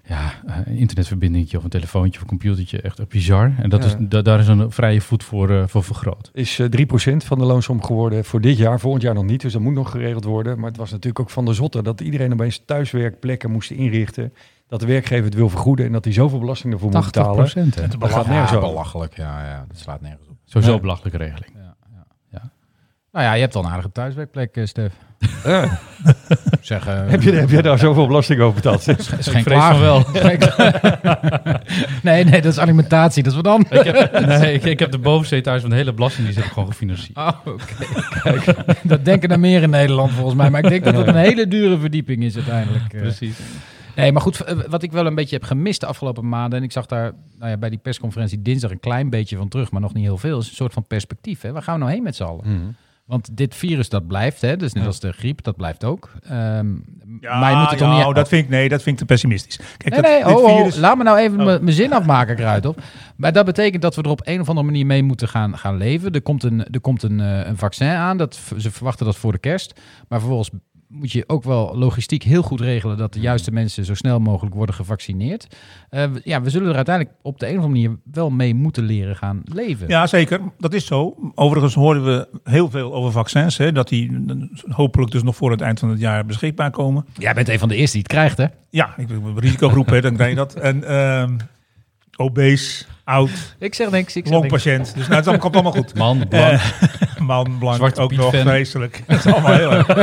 D: Ja. eh, een internetverbinding of een telefoontje of een computertje. Echt bizar. En dat
E: Ja.
D: is, da- daar is een vrije voet voor, eh, voor vergroot.
E: is eh, 3% van de loonsom geworden voor dit jaar. Volgend jaar nog niet, dus dat moet nog geregeld worden. Maar het was natuurlijk ook van de zotte dat iedereen opeens thuiswerkplekken moest inrichten. Dat de werkgever het wil vergoeden en dat hij zoveel belasting ervoor moet betalen.
D: 80%. Hè?
E: Dat gaat nergens
C: ja,
E: over.
C: belachelijk. Ja, ja, dat slaat nergens op.
D: Sowieso
E: Ja.
D: belachelijke regeling.
C: Ja, ja, ja. Nou ja, je hebt al een aardige thuiswerkplek, eh, Stef.
E: Ja. (laughs)
C: Zeg, eh,
E: heb, je, heb jij daar zoveel belasting over betaald? (laughs)
C: is geen
D: vrees van wel. (laughs)
C: nee, nee, dat is alimentatie. Dat is wat anders.
D: ik, heb, nee, ik, ik heb de bovenste etage van de hele belasting, die zit gewoon gefinancierd.
C: Oh, oké. Kijk, dat denken er meer in Nederland volgens mij. Maar ik denk dat het een hele dure verdieping is uiteindelijk. eh.
D: Precies.
C: Nee, maar goed, eh, wat ik wel een beetje heb gemist de afgelopen maanden... en ik zag daar nou ja, bij die persconferentie dinsdag een klein beetje van terug... maar nog niet heel veel, is een soort van perspectief. Hè? Waar gaan we nou heen met z'n allen?
E: Mhm.
C: Want dit virus, dat blijft, hè? dus net als de griep, dat blijft ook. Ehm,
F: Ja,
C: maar je moet het toch
F: ja,
C: niet...
F: dat vind ik, nee, dat vind ik te pessimistisch. Kijk,
C: Nee,
F: dat,
C: nee, oh, oh,
F: virus,
C: laat me nou even
F: Oh.
C: mijn- mijn zin afmaken, Kruidhof. Maar dat betekent dat we er op een of andere manier mee moeten gaan, gaan leven. Er komt, een, er komt een, eh, een vaccin aan. Dat, ze verwachten dat voor de kerst. Maar vervolgens moet je ook wel logistiek heel goed regelen... dat de juiste mensen zo snel mogelijk worden gevaccineerd. Eh, ja, we zullen er uiteindelijk op de een of andere manier... wel mee moeten leren gaan leven.
F: Ja, zeker. Dat is zo. Overigens horen we heel veel over vaccins. Hè, dat die hopelijk dus nog voor het eind van het jaar beschikbaar komen.
C: Jij bent een van de eerste die het krijgt, hè?
F: Ja, ik ben risicogroep, hè, dan krijg je dat. En ehm obese, oud,
C: Ik zeg niks, ik zeg niks.
F: longpatiënt. Dus nou, het komt allemaal goed. (laughs)
D: Man, blank.
F: Man, blank,
D: Zwarte
F: ook
D: Piet
F: nog
D: fan.
F: vreselijk. (laughs) Het is allemaal heel erg. (laughs)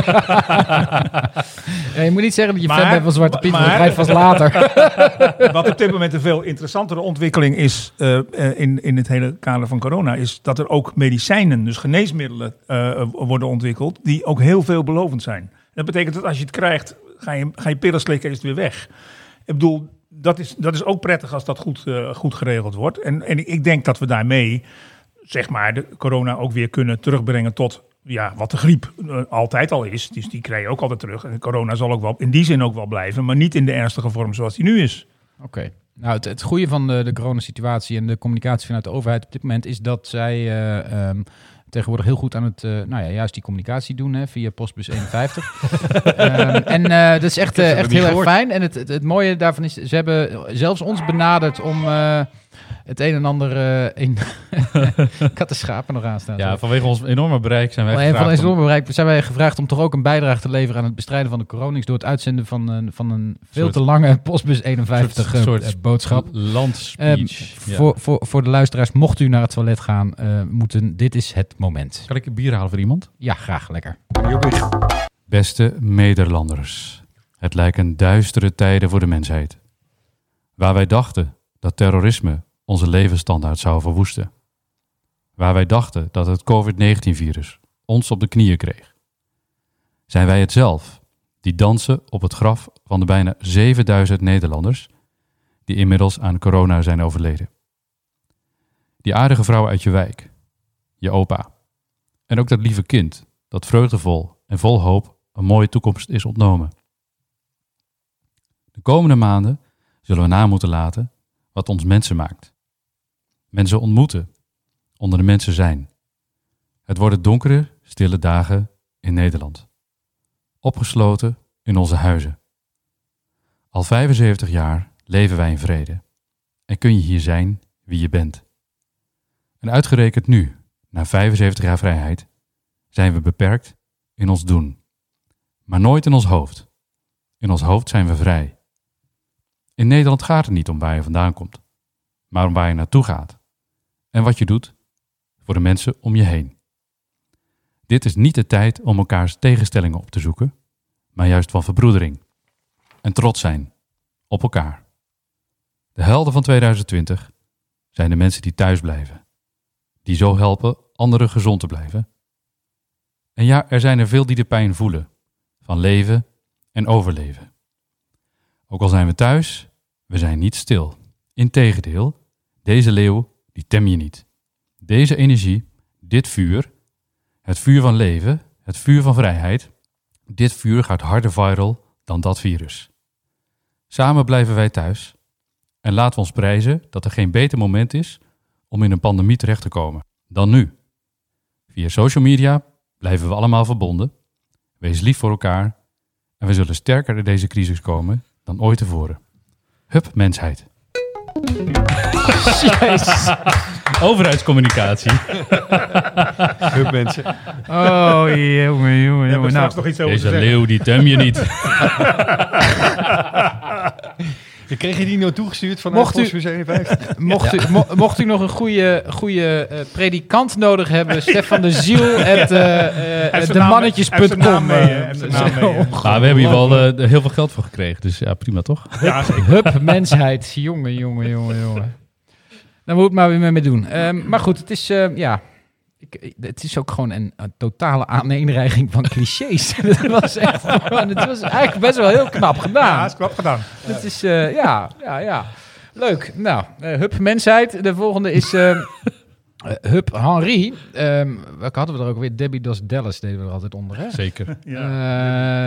C: Ja, je moet niet zeggen dat je
F: Maar-
C: fan bent van Zwarte Piet, dat
F: maar-
C: krijg je vast later.
F: Wat op dit moment een veel interessantere ontwikkeling is eh, eh, in, in het hele kader van corona, is dat er ook medicijnen, dus geneesmiddelen, eh, worden ontwikkeld, die ook heel veelbelovend zijn. Dat betekent dat als je het krijgt, ga je, ga je pillen slikken, is het weer weg. Ik bedoel, dat is, dat is ook prettig als dat goed, eh, goed geregeld wordt. En, en ik denk dat we daarmee, zeg maar, de corona ook weer kunnen terugbrengen tot ja, wat de griep eh, altijd al is. Dus die krijg je ook altijd terug. En corona zal ook wel in die zin ook wel blijven, maar niet in de ernstige vorm zoals die nu is.
C: Oké. Nou, het, het goede van de, de coronasituatie en de communicatie vanuit de overheid op dit moment is dat zij eh, ehm, tegenwoordig heel goed aan het, eh, nou ja, juist die communicatie doen hè, via Postbus 51. (laughs) Ehm, en eh, dat is echt, eh, echt heel erg fijn. En het, het, het mooie daarvan is, ze hebben zelfs ons benaderd om eh, het een en ander eh, in... ik had de schapen nog aanstaan.
D: Ja, vanwege ons enorme bereik zijn wij
C: Maar een van
D: gevraagd
C: deze
D: om-
C: bereik zijn wij gevraagd om toch ook een bijdrage te leveren aan het bestrijden van de coronings door het uitzenden van een, van een veel
D: Soort-
C: te lange Postbus 51
D: soort-
C: eh,
D: soort
C: boodschap.
D: landspeech.
C: Ehm,
D: Ja.
C: voor, voor, voor de luisteraars, mocht u naar het toilet gaan, eh, moeten, dit is het moment.
D: Kan ik een bier halen voor iemand?
C: Ja, graag, lekker.
D: Beste Nederlanders, het lijken duistere tijden voor de mensheid. Waar wij dachten dat terrorisme onze levensstandaard zou verwoesten. Waar wij dachten dat het COVID-19-virus ons op de knieën kreeg. Zijn wij het zelf die dansen op het graf van de bijna 7000 Nederlanders die inmiddels aan corona zijn overleden. Die aardige vrouw uit je wijk, je opa. En ook dat lieve kind dat vreugdevol en vol hoop een mooie toekomst is ontnomen. De komende maanden zullen we na moeten laten wat ons mensen maakt. Mensen ontmoeten, onder de mensen zijn. Het worden donkere, stille dagen in Nederland. Opgesloten in onze huizen. Al 75 jaar leven wij in vrede en kun je hier zijn wie je bent. En uitgerekend nu, na 75 jaar vrijheid, zijn we beperkt in ons doen, maar nooit in ons hoofd. In ons hoofd zijn we vrij. In Nederland gaat het niet om waar je vandaan komt, maar om waar je naartoe gaat en wat je doet voor de mensen om je heen. Dit is niet de tijd om elkaars tegenstellingen op te zoeken, maar juist van verbroedering en trots zijn op elkaar. De helden van 2020 zijn de mensen die thuis blijven, die zo helpen anderen gezond te blijven. En ja, er zijn er veel die de pijn voelen van leven en overleven. Ook al zijn we thuis, we zijn niet stil. Integendeel, deze leeuw, die tem je niet. Deze energie, dit vuur, het vuur van leven, het vuur van vrijheid, dit vuur gaat harder viral dan dat virus. Samen blijven wij thuis en laten we ons prijzen dat er geen beter moment is om in een pandemie terecht te komen dan nu. Via social media blijven we allemaal verbonden. Wees lief voor elkaar en we zullen sterker uit deze crisis komen dan ooit tevoren. Hup, mensheid. Overheidscommunicatie.
E: Hup, mensen.
C: Oh, jongen, jongen, jongen. Nou,
F: nog iets over
D: Deze leeuw, die tem je niet.
E: Je (laughs) kreeg je die nou toegestuurd van
C: Mocht u-
E: Volksmuseum (laughs) 51?
C: mocht, u, mo- mocht u nog een goede, goede eh, predikant nodig hebben, (laughs) Stefan de Ziel, at, eh, eh,
F: zijn naam
C: demannetjes.com.
D: we hebben hier wel eh, heel veel geld voor gekregen, dus ja, prima toch?
F: Ja.
C: Hup, mensheid. Jongen, jongen, jongen, jongen. Daar moet ik maar weer mee doen. Ehm, maar goed, het is, eh, ja... Ik, het is ook gewoon een, een totale aaneenreiging van clichés. (laughs) het was echt het was eigenlijk best wel heel knap
F: Ja,
C: gedaan.
F: is knap gedaan.
C: Het is, eh, ja, ja, ja. Leuk. Nou, eh, Hup Mensheid. De volgende is eh, (laughs) eh, Hup Henri. Ehm welke hadden we er ook weer? Debbie Dos Dallas deden we er altijd onder, hè?
D: Zeker. (laughs)
F: Ja.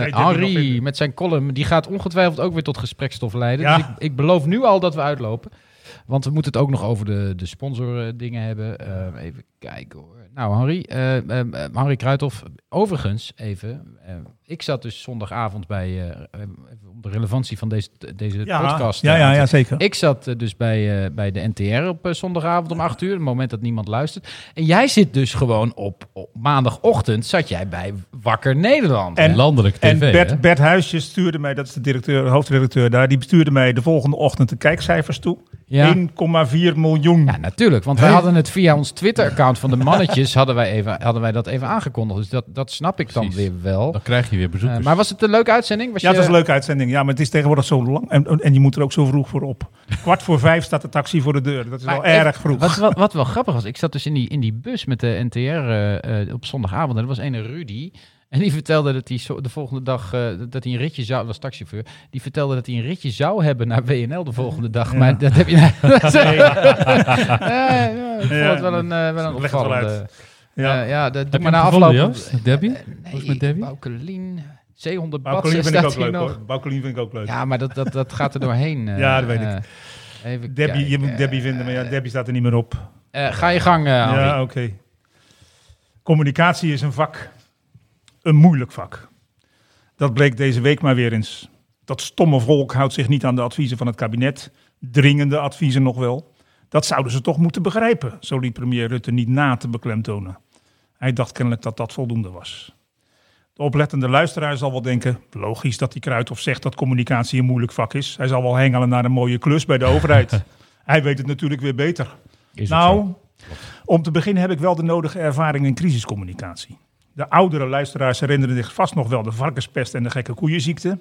C: Henri met zijn column, die gaat ongetwijfeld ook weer tot gesprekstof leiden.
F: Ja.
C: Dus ik, ik beloof nu al dat we uitlopen. Want we moeten het ook nog over de, de sponsor eh, hebben. Eh, even kijken hoor. Nou, Henri, eh, eh, eh, Henri Kruithof. Overigens, even. eh, ik zat dus zondagavond bij, de relevantie van deze, deze
F: Ja,
C: podcast.
F: ja,
C: eh,
F: ja, ja, zeker.
C: ik zat eh, dus bij, eh, bij de NTR op zondagavond om 8 uur, het moment dat niemand luistert. En jij zit dus gewoon op, op maandagochtend, zat jij bij Wakker Nederland.
F: En-
D: Landelijk tv,
F: En
D: hè?
F: Bert, Bert Huisjes stuurde mij, dat is de directeur, hoofdredacteur daar, die stuurde mij de volgende ochtend de kijkcijfers toe.
C: ja.
F: 1,4 miljoen.
C: ja, natuurlijk. Want wij hadden het via ons Twitter-account van de (laughs) mannetjes, hadden wij, even, hadden wij dat even aangekondigd. Dus dat, dat snap ik dan weer wel.
D: Dan krijg je weer bezoekers.
C: maar was het een leuke uitzending? Was
F: Ja, het
C: je-
F: was een leuke uitzending. Ja, maar het is tegenwoordig zo lang. En, en je moet er ook zo vroeg voor op. Kwart voor vijf staat de taxi voor de deur. Dat is
C: Maar
F: wel erg vroeg.
C: Wat, wat, wat wel grappig was, ik zat dus in die, in die bus met de NTR eh, eh, op zondagavond. En er was een Rudy. En die vertelde dat hij zo, de volgende dag eh, dat hij een ritje zou, was taxichauffeur. Die vertelde dat hij een ritje zou hebben naar WNL de volgende dag.
F: Ja.
C: Maar dat heb je. (laughs) (laughs) ja, ja, ik vond
F: Ja,
C: het wel een, eh, wel een
F: leg het wel
C: opvallende.
F: uit. Ja.
C: Ja, ja dat doe
D: Heb
C: maar
D: je
C: na
D: hem gevonden,
C: afloop.
D: Joost? Debbie? Was
C: Nee,
D: het met Debbie?
C: Baukelien. Zeehonderd Bad
F: Baukelien vind ik ook leuk
C: nog.
F: hoor. Baukelien vind ik ook leuk.
C: Ja, maar dat, dat, dat gaat er doorheen. (laughs) eh,
F: Ja, dat weet ik.
C: eh, even
F: Debbie, je moet Debbie vinden, maar ja, Debbie staat er niet meer op.
C: Eh, ga je gang, eh.
F: Ja, oké. Communicatie is een vak. Een moeilijk vak. Dat bleek deze week maar weer eens. Dat stomme volk houdt zich niet aan de adviezen van het kabinet. Dringende adviezen nog wel. Dat zouden ze toch moeten begrijpen, zo liet premier Rutte niet na te beklemtonen. Hij dacht kennelijk dat dat voldoende was. De oplettende luisteraar zal wel denken, logisch dat die Kruithof zegt dat communicatie een moeilijk vak is. Hij zal wel hengelen naar een mooie klus bij de overheid. (laughs) Hij weet het natuurlijk weer beter.
D: Is
F: Nou, om te beginnen heb ik wel de nodige ervaring in crisiscommunicatie. De oudere luisteraars herinneren zich vast nog wel de varkenspest en de gekke koeienziekte.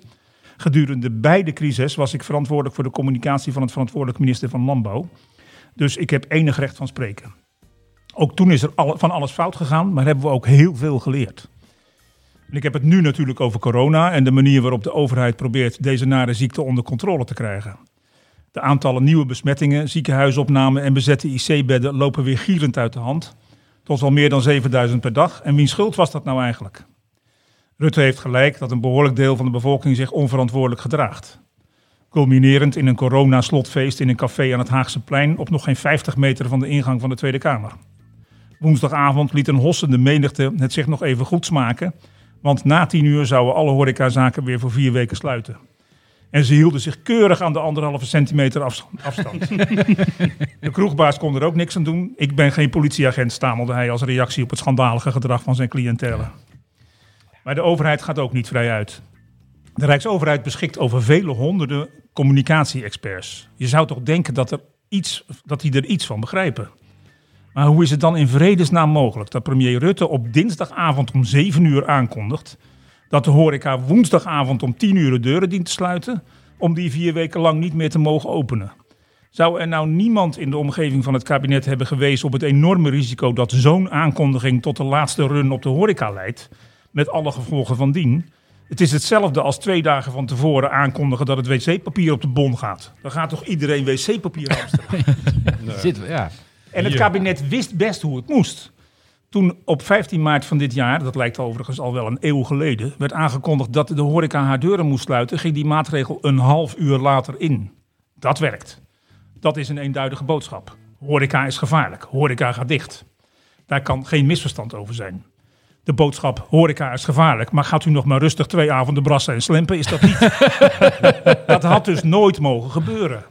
F: Gedurende beide crises was ik verantwoordelijk voor de communicatie van het verantwoordelijk minister van Landbouw. Dus ik heb enig recht van spreken. Ook toen is er van alles fout gegaan, maar hebben we ook heel veel geleerd. Ik heb het nu natuurlijk over corona en de manier waarop de overheid probeert deze nare ziekte onder controle te krijgen. De aantallen nieuwe besmettingen, ziekenhuisopnamen en bezette IC-bedden lopen weer gierend uit de hand. Tot wel meer dan 7000 per dag. En wiens schuld was dat nou eigenlijk? Rutte heeft gelijk dat een behoorlijk deel van de bevolking zich onverantwoordelijk gedraagt. Culminerend in een corona-slotfeest in een café aan het Haagse plein op nog geen 50 meter van de ingang van de Tweede Kamer. Woensdagavond liet een hossende menigte het zich nog even goed smaken, Want na tien uur zouden alle horecazaken weer voor vier weken sluiten. En ze hielden zich keurig aan de anderhalve centimeter afs- afstand. (laughs) de kroegbaas kon er ook niks aan doen. Ik ben geen politieagent, stamelde hij als reactie op het schandalige gedrag van zijn cliëntelen. Maar de overheid gaat ook niet vrij uit. De Rijksoverheid beschikt over vele honderden communicatie-experts. Je zou toch denken dat, er iets, dat die er iets van begrijpen. Maar hoe is het dan in vredesnaam mogelijk dat premier Rutte op dinsdagavond om 7 uur aankondigt dat de horeca woensdagavond om 10 uur de deuren dient te sluiten, om die vier weken lang niet meer te mogen openen? Zou er nou niemand in de omgeving van het kabinet hebben gewezen op het enorme risico dat zo'n aankondiging tot de laatste run op de horeca leidt, met alle gevolgen van dien? Het is hetzelfde als twee dagen van tevoren aankondigen dat het wc-papier op de bon gaat. Dan gaat toch iedereen wc-papier hamsteren? (laughs)
C: Zit, ja.
F: En het kabinet wist best hoe het moest. Toen op 15 maart van dit jaar, dat lijkt overigens al wel een eeuw geleden, werd aangekondigd dat de horeca haar deuren moest sluiten, ging die maatregel een half uur later in. Dat werkt. Dat is een eenduidige boodschap. Horeca is gevaarlijk. Horeca gaat dicht. Daar kan geen misverstand over zijn. De boodschap horeca is gevaarlijk, maar gaat u nog maar rustig twee avonden brassen en slempen, is dat niet. (laughs) dat had dus nooit mogen gebeuren.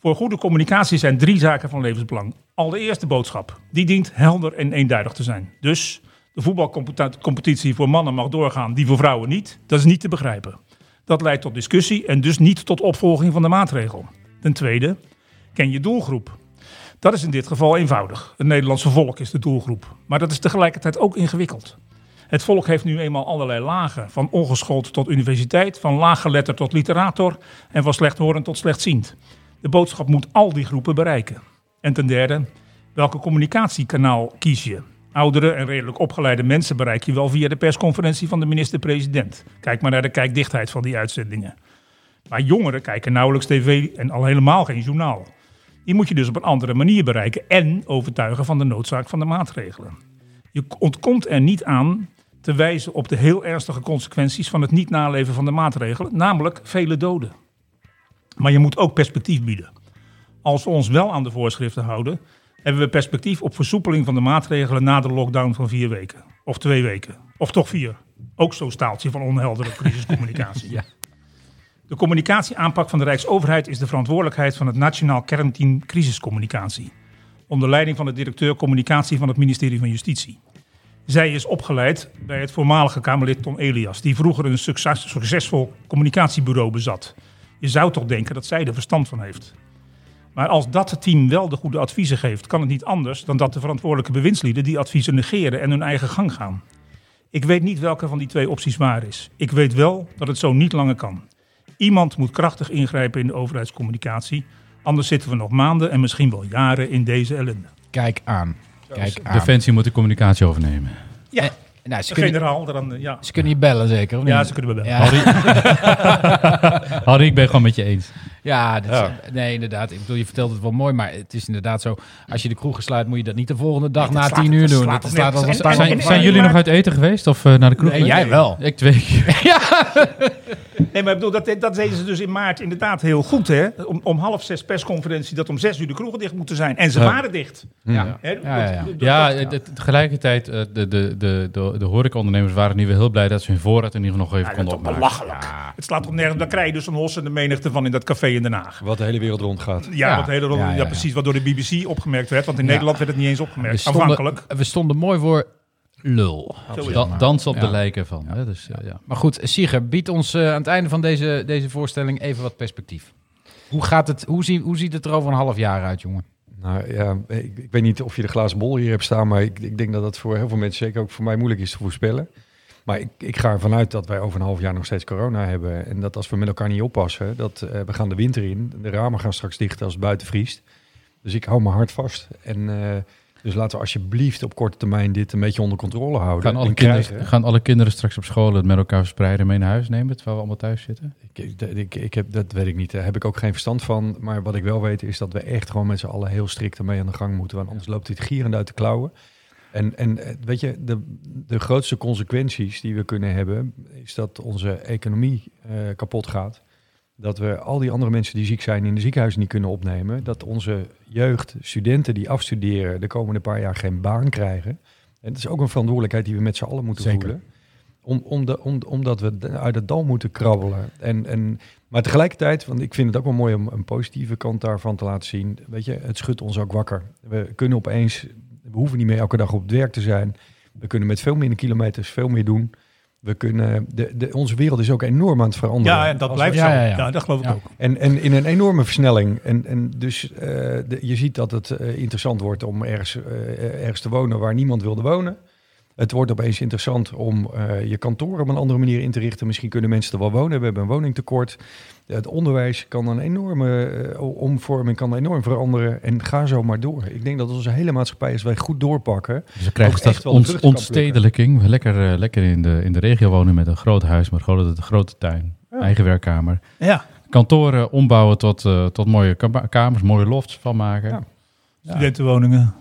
F: Voor goede communicatie zijn drie zaken van levensbelang. Allereerst de boodschap. Die dient helder en eenduidig te zijn. Dus de voetbalcompetitie voor mannen mag doorgaan, die voor vrouwen niet. Dat is niet te begrijpen. Dat leidt tot discussie en dus niet tot opvolging van de maatregel. Ten tweede, ken je doelgroep. Dat is in dit geval eenvoudig. Het Nederlandse volk is de doelgroep. Maar dat is tegelijkertijd ook ingewikkeld. Het volk heeft nu eenmaal allerlei lagen. Van ongeschoold tot universiteit, van laaggeletterd tot literator en van slechthorend tot slechtziend. De boodschap moet al die groepen bereiken. En ten derde, welke communicatiekanaal kies je? Oudere en redelijk opgeleide mensen bereik je wel via de persconferentie van de minister-president. Kijk maar naar de kijkdichtheid van die uitzendingen. Maar jongeren kijken nauwelijks tv en al helemaal geen journaal. Die moet je dus op een andere manier bereiken en overtuigen van de noodzaak van de maatregelen. Je ontkomt er niet aan te wijzen op de heel ernstige consequenties van het niet naleven van de maatregelen, namelijk vele doden. Maar je moet ook perspectief bieden. Als we ons wel aan de voorschriften houden, hebben we perspectief op versoepeling van de maatregelen na de lockdown van vier weken. Of twee weken. Of toch vier. Ook zo'n staaltje van onheldere (laughs) crisiscommunicatie.
C: Ja.
F: De communicatieaanpak van de Rijksoverheid is de verantwoordelijkheid van het Nationaal Kernteam Crisiscommunicatie. Onder leiding van de directeur communicatie van het ministerie van Justitie. Zij is opgeleid bij het voormalige Kamerlid Tom Elias, die vroeger een succes- succesvol communicatiebureau bezat. Je zou toch denken dat zij er verstand van heeft. Maar als dat team wel de goede adviezen geeft, kan het niet anders dan dat de verantwoordelijke bewindslieden die adviezen negeren en hun eigen gang gaan. Ik weet niet welke van die twee opties waar is. Ik weet wel dat het zo niet langer kan. Iemand moet krachtig ingrijpen in de overheidscommunicatie. Anders zitten we nog maanden en misschien wel jaren in deze ellende.
C: Kijk aan. Kijk aan.
D: Defensie moet de communicatie overnemen.
F: Ja,
C: nou, ze, kunnen,
F: generaal dan, eh, ja.
C: ze kunnen je bellen zeker, of niet?
F: Ja, ze kunnen we bellen.
C: Ja,
D: Harry, (laughs) ik ben gewoon met je eens.
C: ja, dat is- nee, inderdaad. Ik bedoel, je vertelt het wel mooi, maar het is inderdaad zo. Als je de kroegen sluit, moet je dat niet de volgende dag
F: Nee,
C: na tien uur doen. Dat staat als de
D: Zijn jullie nog uit eten geweest of eh, naar de kroeg?
C: Nee, jij wel.
D: Ik twee keer. (laughs) (laughs)
F: Nee, maar ik bedoel, dat, dat deden ze dus in maart inderdaad heel goed. Hè? Om, om half zes persconferentie dat om zes uur de kroegen dicht moeten zijn. En ze waren dicht.
C: Ja.
D: De- tegelijkertijd, de, de, de, de, de horecaondernemers waren nu weer heel blij dat ze hun voorraad in ieder geval nog even
F: Ja, dat is
D: konden
F: toch
D: opmaken.
F: belachelijk. Het slaat toch nergens. Dan krijg je dus een hossende menigte van in dat café in Den Haag.
E: Wat de hele wereld rondgaat.
F: Ja,
C: Ja.
F: wat hele,
C: Ja,
F: ja,
C: ja, ja.
F: precies. Wat door de BBC opgemerkt werd. Want in
C: Ja.
F: Nederland werd het niet eens
C: We
F: opgemerkt.
C: stonden,
F: Afhankelijk.
C: we stonden mooi voor lul.
D: Dans op
C: Ja.
D: de lijken van. Hè? Dus, ja.
C: Maar goed, Sieger, bied ons eh, aan het einde van deze, deze voorstelling even wat perspectief. Hoe, gaat het, hoe, zie, hoe ziet het er over een half jaar uit, jongen?
E: Nou ja, ik, ik weet niet of je de glazen bol hier hebt staan, maar ik, ik denk dat dat voor heel veel mensen, zeker ook voor mij, moeilijk is te voorspellen. Maar ik, ik ga ervan uit dat wij over een half jaar nog steeds corona hebben. En dat als we met elkaar niet oppassen, dat eh, we gaan de winter in. De ramen gaan straks dicht als het buiten vriest. Dus ik hou mijn hart vast. En eh, dus laten we alsjeblieft op korte termijn dit een beetje onder controle houden.
D: Gaan, alle
E: en
D: kinderen, gaan alle kinderen straks op school het met elkaar verspreiden en mee naar huis nemen, terwijl we allemaal thuis zitten?
E: Ik, ik, ik, ik heb, dat weet ik niet. Daar heb ik ook geen verstand van. Maar wat ik wel weet is dat we echt gewoon met z'n allen heel strikt ermee aan de gang moeten. Want anders loopt dit gierend uit de klauwen. En, en eh, weet je, de, de grootste consequenties die we kunnen hebben, is dat onze economie eh, kapot gaat. Dat we al die andere mensen die ziek zijn in de ziekenhuizen niet kunnen opnemen. Dat onze jeugd, studenten die afstuderen, de komende paar jaar geen baan krijgen. En dat is ook een verantwoordelijkheid die we met z'n allen moeten
C: Zeker.
E: voelen. Om, om de, om, omdat we uit het dal moeten krabbelen. En, en, maar tegelijkertijd, want ik vind het ook wel mooi om een positieve kant daarvan te laten zien. Weet je, het schudt ons ook wakker. We kunnen opeens, we hoeven niet meer elke dag op het werk te zijn. We kunnen met veel minder kilometers veel meer doen. We kunnen, de, de, onze wereld is ook enorm aan het veranderen.
F: Ja, en dat
E: Als
F: blijft
E: we-
F: zo.
C: ja,
F: Ja,
C: ja.
F: dat geloof ik ook.
E: en, en in een enorme versnelling. En, en dus eh, de- je ziet dat het eh, interessant wordt om ergens, eh, ergens te wonen waar niemand wilde wonen. Het wordt opeens interessant om eh, je kantoor op een andere manier in te richten. Misschien kunnen mensen er wel wonen. We hebben een woningtekort. Het onderwijs kan een enorme eh, omvorming kan enorm veranderen. En ga zo maar door. Ik denk dat onze hele maatschappij, als wij goed doorpakken.
D: Dus we krijgen straks
E: kan
D: ontstedelijking. Lekker, eh, lekker in, de, in de regio wonen met een groot huis, met grote, grote tuin. Eigen werkkamer.
F: Ja,
D: Kantoren ombouwen tot, eh, tot mooie kamers, mooie lofts van maken.
E: Ja.
F: studentenwoningen.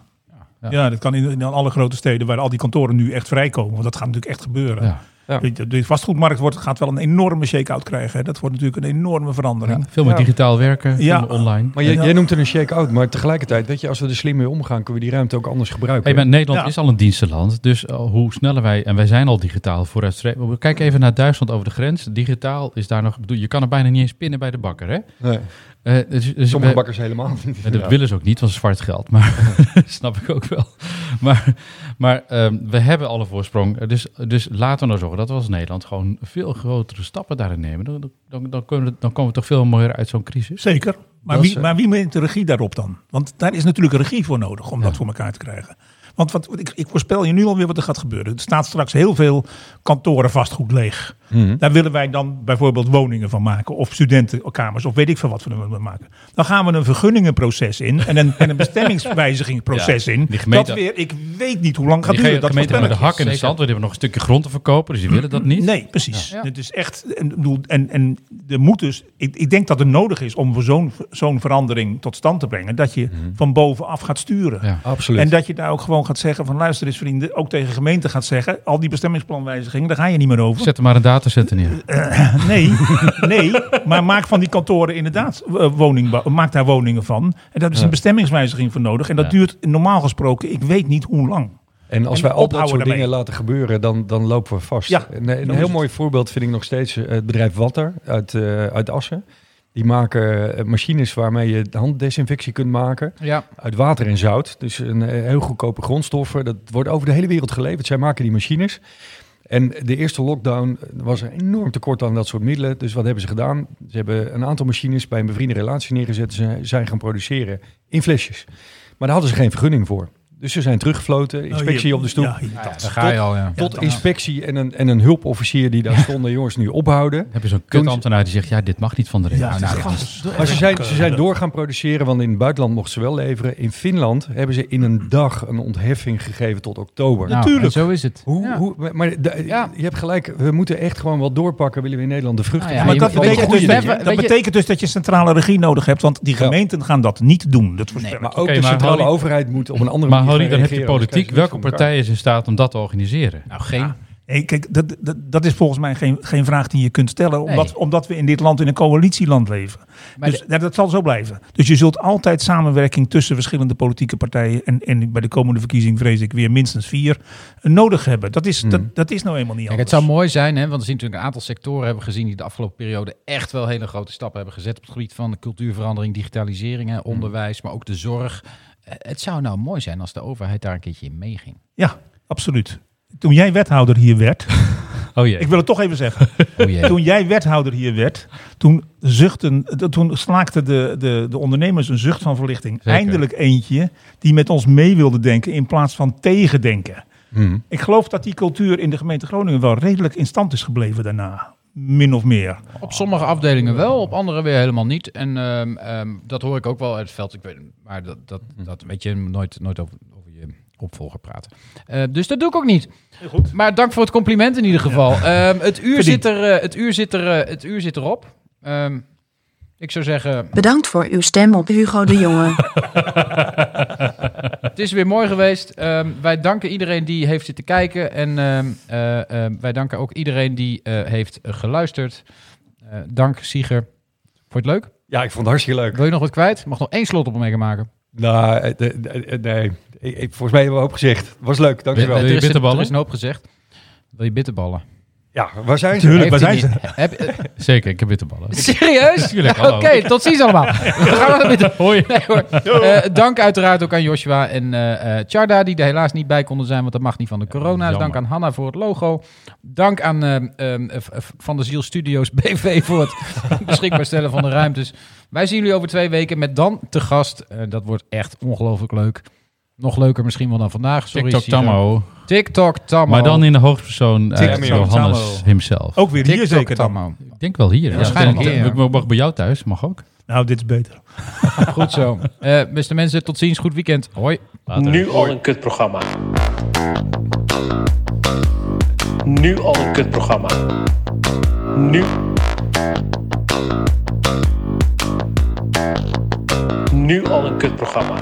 D: Ja.
F: Ja, dat kan in, in alle grote steden waar al die kantoren nu echt vrijkomen. Want dat gaat natuurlijk echt gebeuren.
D: Ja.
E: Ja.
F: De, de vastgoedmarkt wordt, gaat wel een enorme shake-out krijgen. hè. Dat wordt natuurlijk een enorme verandering.
D: Veel meer
E: Ja.
D: digitaal werken, veel meer online.
E: Maar jij, noemt het een shake-out. Maar tegelijkertijd, weet je, als we er slim mee omgaan, kunnen we die ruimte ook anders gebruiken.
D: Hey, maar Nederland
F: Ja.
D: is al een dienstenland, dus eh, hoe sneller wij, en wij zijn al digitaal vooruitstrevend. Kijk even naar Duitsland over de grens. Digitaal is daar nog, je kan er bijna niet eens pinnen bij de bakker. Hè?
E: Nee.
D: Eh, dus, dus
E: Sommige bakkers helemaal niet.
D: Ja, dat willen ze ook niet, want is zwart geld. Maar (laughs) (laughs) snap ik ook wel. Maar, maar ehm, we hebben alle voorsprong. Dus, dus laten we nou zorgen dat we als Nederland gewoon veel grotere stappen daarin nemen. Dan, dan, dan, kunnen we, dan komen we toch veel mooier uit zo'n crisis.
F: Zeker. Maar
E: Dat is,
F: wie,
E: eh,
F: maar wie neemt de regie daarop dan? Want daar is natuurlijk een regie voor nodig om
D: Ja.
F: dat voor elkaar te krijgen. Want wat, ik, ik voorspel je nu alweer wat er gaat gebeuren. Er staat straks heel veel kantoren vastgoed leeg.
E: Mhm.
F: Daar willen wij dan bijvoorbeeld woningen van maken. Of studentenkamers. Of weet ik veel wat we er willen maken. Dan gaan we een vergunningenproces in. En een, en een bestemmingswijzigingsproces in.
D: gemeente-
F: dat weer, ik weet niet hoe lang gaat duren. Dat
D: gemeente met de hak in
C: Zeker.
D: zand, we hebben nog een stukje grond te verkopen, dus die willen dat niet.
F: Nee, precies.
C: Ja.
F: Het is echt. En, en, en er moet dus. Ik, ik denk dat het nodig is om voor zo'n zo'n verandering tot stand te brengen. Dat je van bovenaf gaat sturen.
D: Ja.
E: Absoluut.
F: En dat je daar ook gewoon gaat zeggen van luister eens vrienden, ook tegen gemeenten gaat zeggen, al die bestemmingsplanwijzigingen, daar ga je niet meer over.
D: Zet er maar een datacenter neer.
F: Nee, (laughs) nee, maar maak van die kantoren inderdaad eh, woningbouw, maak daar woningen van. En daar is een bestemmingswijziging voor nodig. En dat
D: Ja.
F: duurt normaal gesproken, ik weet niet hoe lang.
E: En als
F: En
E: wij al dat soort
F: daarmee.
E: dingen laten gebeuren, dan, dan lopen we vast.
F: Ja,
E: een heel mooi voorbeeld vind ik nog steeds het bedrijf Watter uit, uit Assen. Die maken eh, machines waarmee je handdesinfectie kunt maken
C: Ja,
E: uit water en zout. Dus een eh, heel goedkope grondstoffen. Dat wordt over de hele wereld geleverd. Zij maken die machines. En de eerste lockdown was er enorm tekort aan dat soort middelen. Dus wat hebben ze gedaan? Ze hebben een aantal machines bij een bevriende relatie neergezet. Ze zijn gaan produceren in flesjes. Maar daar hadden ze geen vergunning voor. Dus ze zijn teruggefloten. Inspectie
F: Oh,
E: op de stoep.
F: Ja,
C: daar ga je al, ja.
E: Tot
F: Ja,
E: inspectie en een, en een hulpofficier die daar stonden. Jongens, nu ophouden.
D: Heb je zo'n kutambtenaar die zegt, ja, dit mag niet van de regio.
F: Ja,
D: Nou,
F: nou,
D: dat
F: dat
E: Maar ze zijn, ze zijn door gaan produceren, want in het buitenland mochten ze wel leveren. In Finland hebben ze in een dag een ontheffing gegeven tot oktober.
C: Nou,
F: Natuurlijk.
C: en zo is het.
E: Hoe,
C: Ja.
E: hoe, maar de-
C: Ja.
E: je hebt gelijk, we moeten echt gewoon wel doorpakken. Willen we in Nederland de vruchten
C: Nou ja,
F: maar
C: je-
F: dat, betekent,
C: dus
F: dus, dat
C: je-
F: betekent dus dat je centrale regie nodig hebt, want die
E: Ja.
F: gemeenten gaan dat niet doen. Dat ik.
E: Maar ook de centrale overheid moet op een andere manier
D: Dan heb je
E: anders
D: politiek.
E: je
D: Welke partij is in staat om dat te organiseren?
C: Nou, geen.
F: Nee, kijk, dat, dat, dat is volgens mij geen, geen vraag die je kunt stellen, omdat,
C: Nee.
F: omdat we in dit land in een coalitieland leven.
C: Maar
F: dus ja, dat zal zo blijven. Dus je zult altijd samenwerking tussen verschillende politieke partijen en, en bij de komende verkiezing vrees ik weer minstens vier eh, nodig hebben. Dat is, dat, dat is nou eenmaal niet
C: Kijk,
F: anders.
C: het zou mooi zijn, hè, want we zien natuurlijk een aantal sectoren hebben gezien die de afgelopen periode echt wel hele grote stappen hebben gezet op het gebied van cultuurverandering, digitalisering, hè, onderwijs, maar ook de zorg. Het zou nou mooi zijn als de overheid daar een keertje in meeging.
F: Ja, absoluut. Toen jij wethouder hier werd, (laughs)
D: Oh jee.
F: ik wil het toch even zeggen. (laughs)
C: Oh jee.
F: Toen jij wethouder hier werd, toen, zuchten, toen slaakten de, de, de ondernemers een zucht van verlichting.
D: Zeker.
F: Eindelijk eentje die met ons mee wilde denken in plaats van tegendenken.
E: Hmm.
F: Ik geloof dat die cultuur in de gemeente Groningen wel redelijk in stand is gebleven daarna. Min of meer.
C: Op sommige afdelingen wel, op andere weer helemaal niet. En ehm, ehm, dat hoor ik ook wel uit het veld. Ik weet, maar dat, dat, dat weet je nooit, nooit over, over je opvolger praten. Eh, dus dat doe ik ook niet.
F: goed.
C: Maar dank voor het compliment in ieder geval. Ehm, het, uur zit er, eh, het, uur zit er, eh, het uur zit erop. Ik zou zeggen,
H: Bedankt voor uw stem op Hugo de Jonge. (laughs)
C: het is weer mooi geweest. Ehm, wij danken iedereen die heeft zitten kijken. En ehm, eh, ehm, wij danken ook iedereen die eh, heeft geluisterd. Eh, dank, Sieger. Vond je het leuk?
E: Ja, ik vond het hartstikke leuk.
C: Wil je nog wat kwijt? Mag nog één slot op mee maken.
E: Nou, de- de- de- nee. Ik, volgens mij hebben we een hoop gezegd. Was leuk, dankjewel.
D: Wil je
C: er, is,
D: bitterballen?
C: er is een hoop gezegd. Wil je bitterballen?
E: Ja, waar zijn ze?
F: Tuurlijk, waar zijn ze?
C: heb- eh,
D: Zeker, ik heb bitterballen. (laughs)
C: serieus?
D: Tuurlijk,
C: Oké, tot ziens allemaal. (laughs) We gaan weer de- (laughs) Nee, hoor. Eh, dank uiteraard ook aan Joshua en eh eh Charda, die er helaas niet bij konden zijn, want dat mag niet van de corona. Dank aan Hanna voor het logo. Dank aan Van de Ziel Studios BV voor het beschikbaar stellen van de ruimtes. Wij zien jullie over twee weken met dan te gast. Dat wordt echt ongelooflijk leuk. Nog leuker misschien wel dan vandaag. Sorry,
D: TikTok. Tammo.
C: TikTok Tammo.
D: Maar dan in de hoofdpersoon eh,
F: TikTok
D: Johannes himself.
F: Ook weer hier
C: TikTok
F: zeker dan.
C: Tammo.
D: Ik denk wel hier. Ja,
C: waarschijnlijk
D: denk-
C: hier, ja.
D: Mag bij jou thuis, mag ook.
F: Nou, dit is beter. (laughs)
C: Goed zo. Eh, beste mensen, tot ziens. Goed weekend. Hoi.
D: Later.
A: Nu al een kutprogramma. Nu al een kutprogramma. Nu. Nu al een kutprogramma.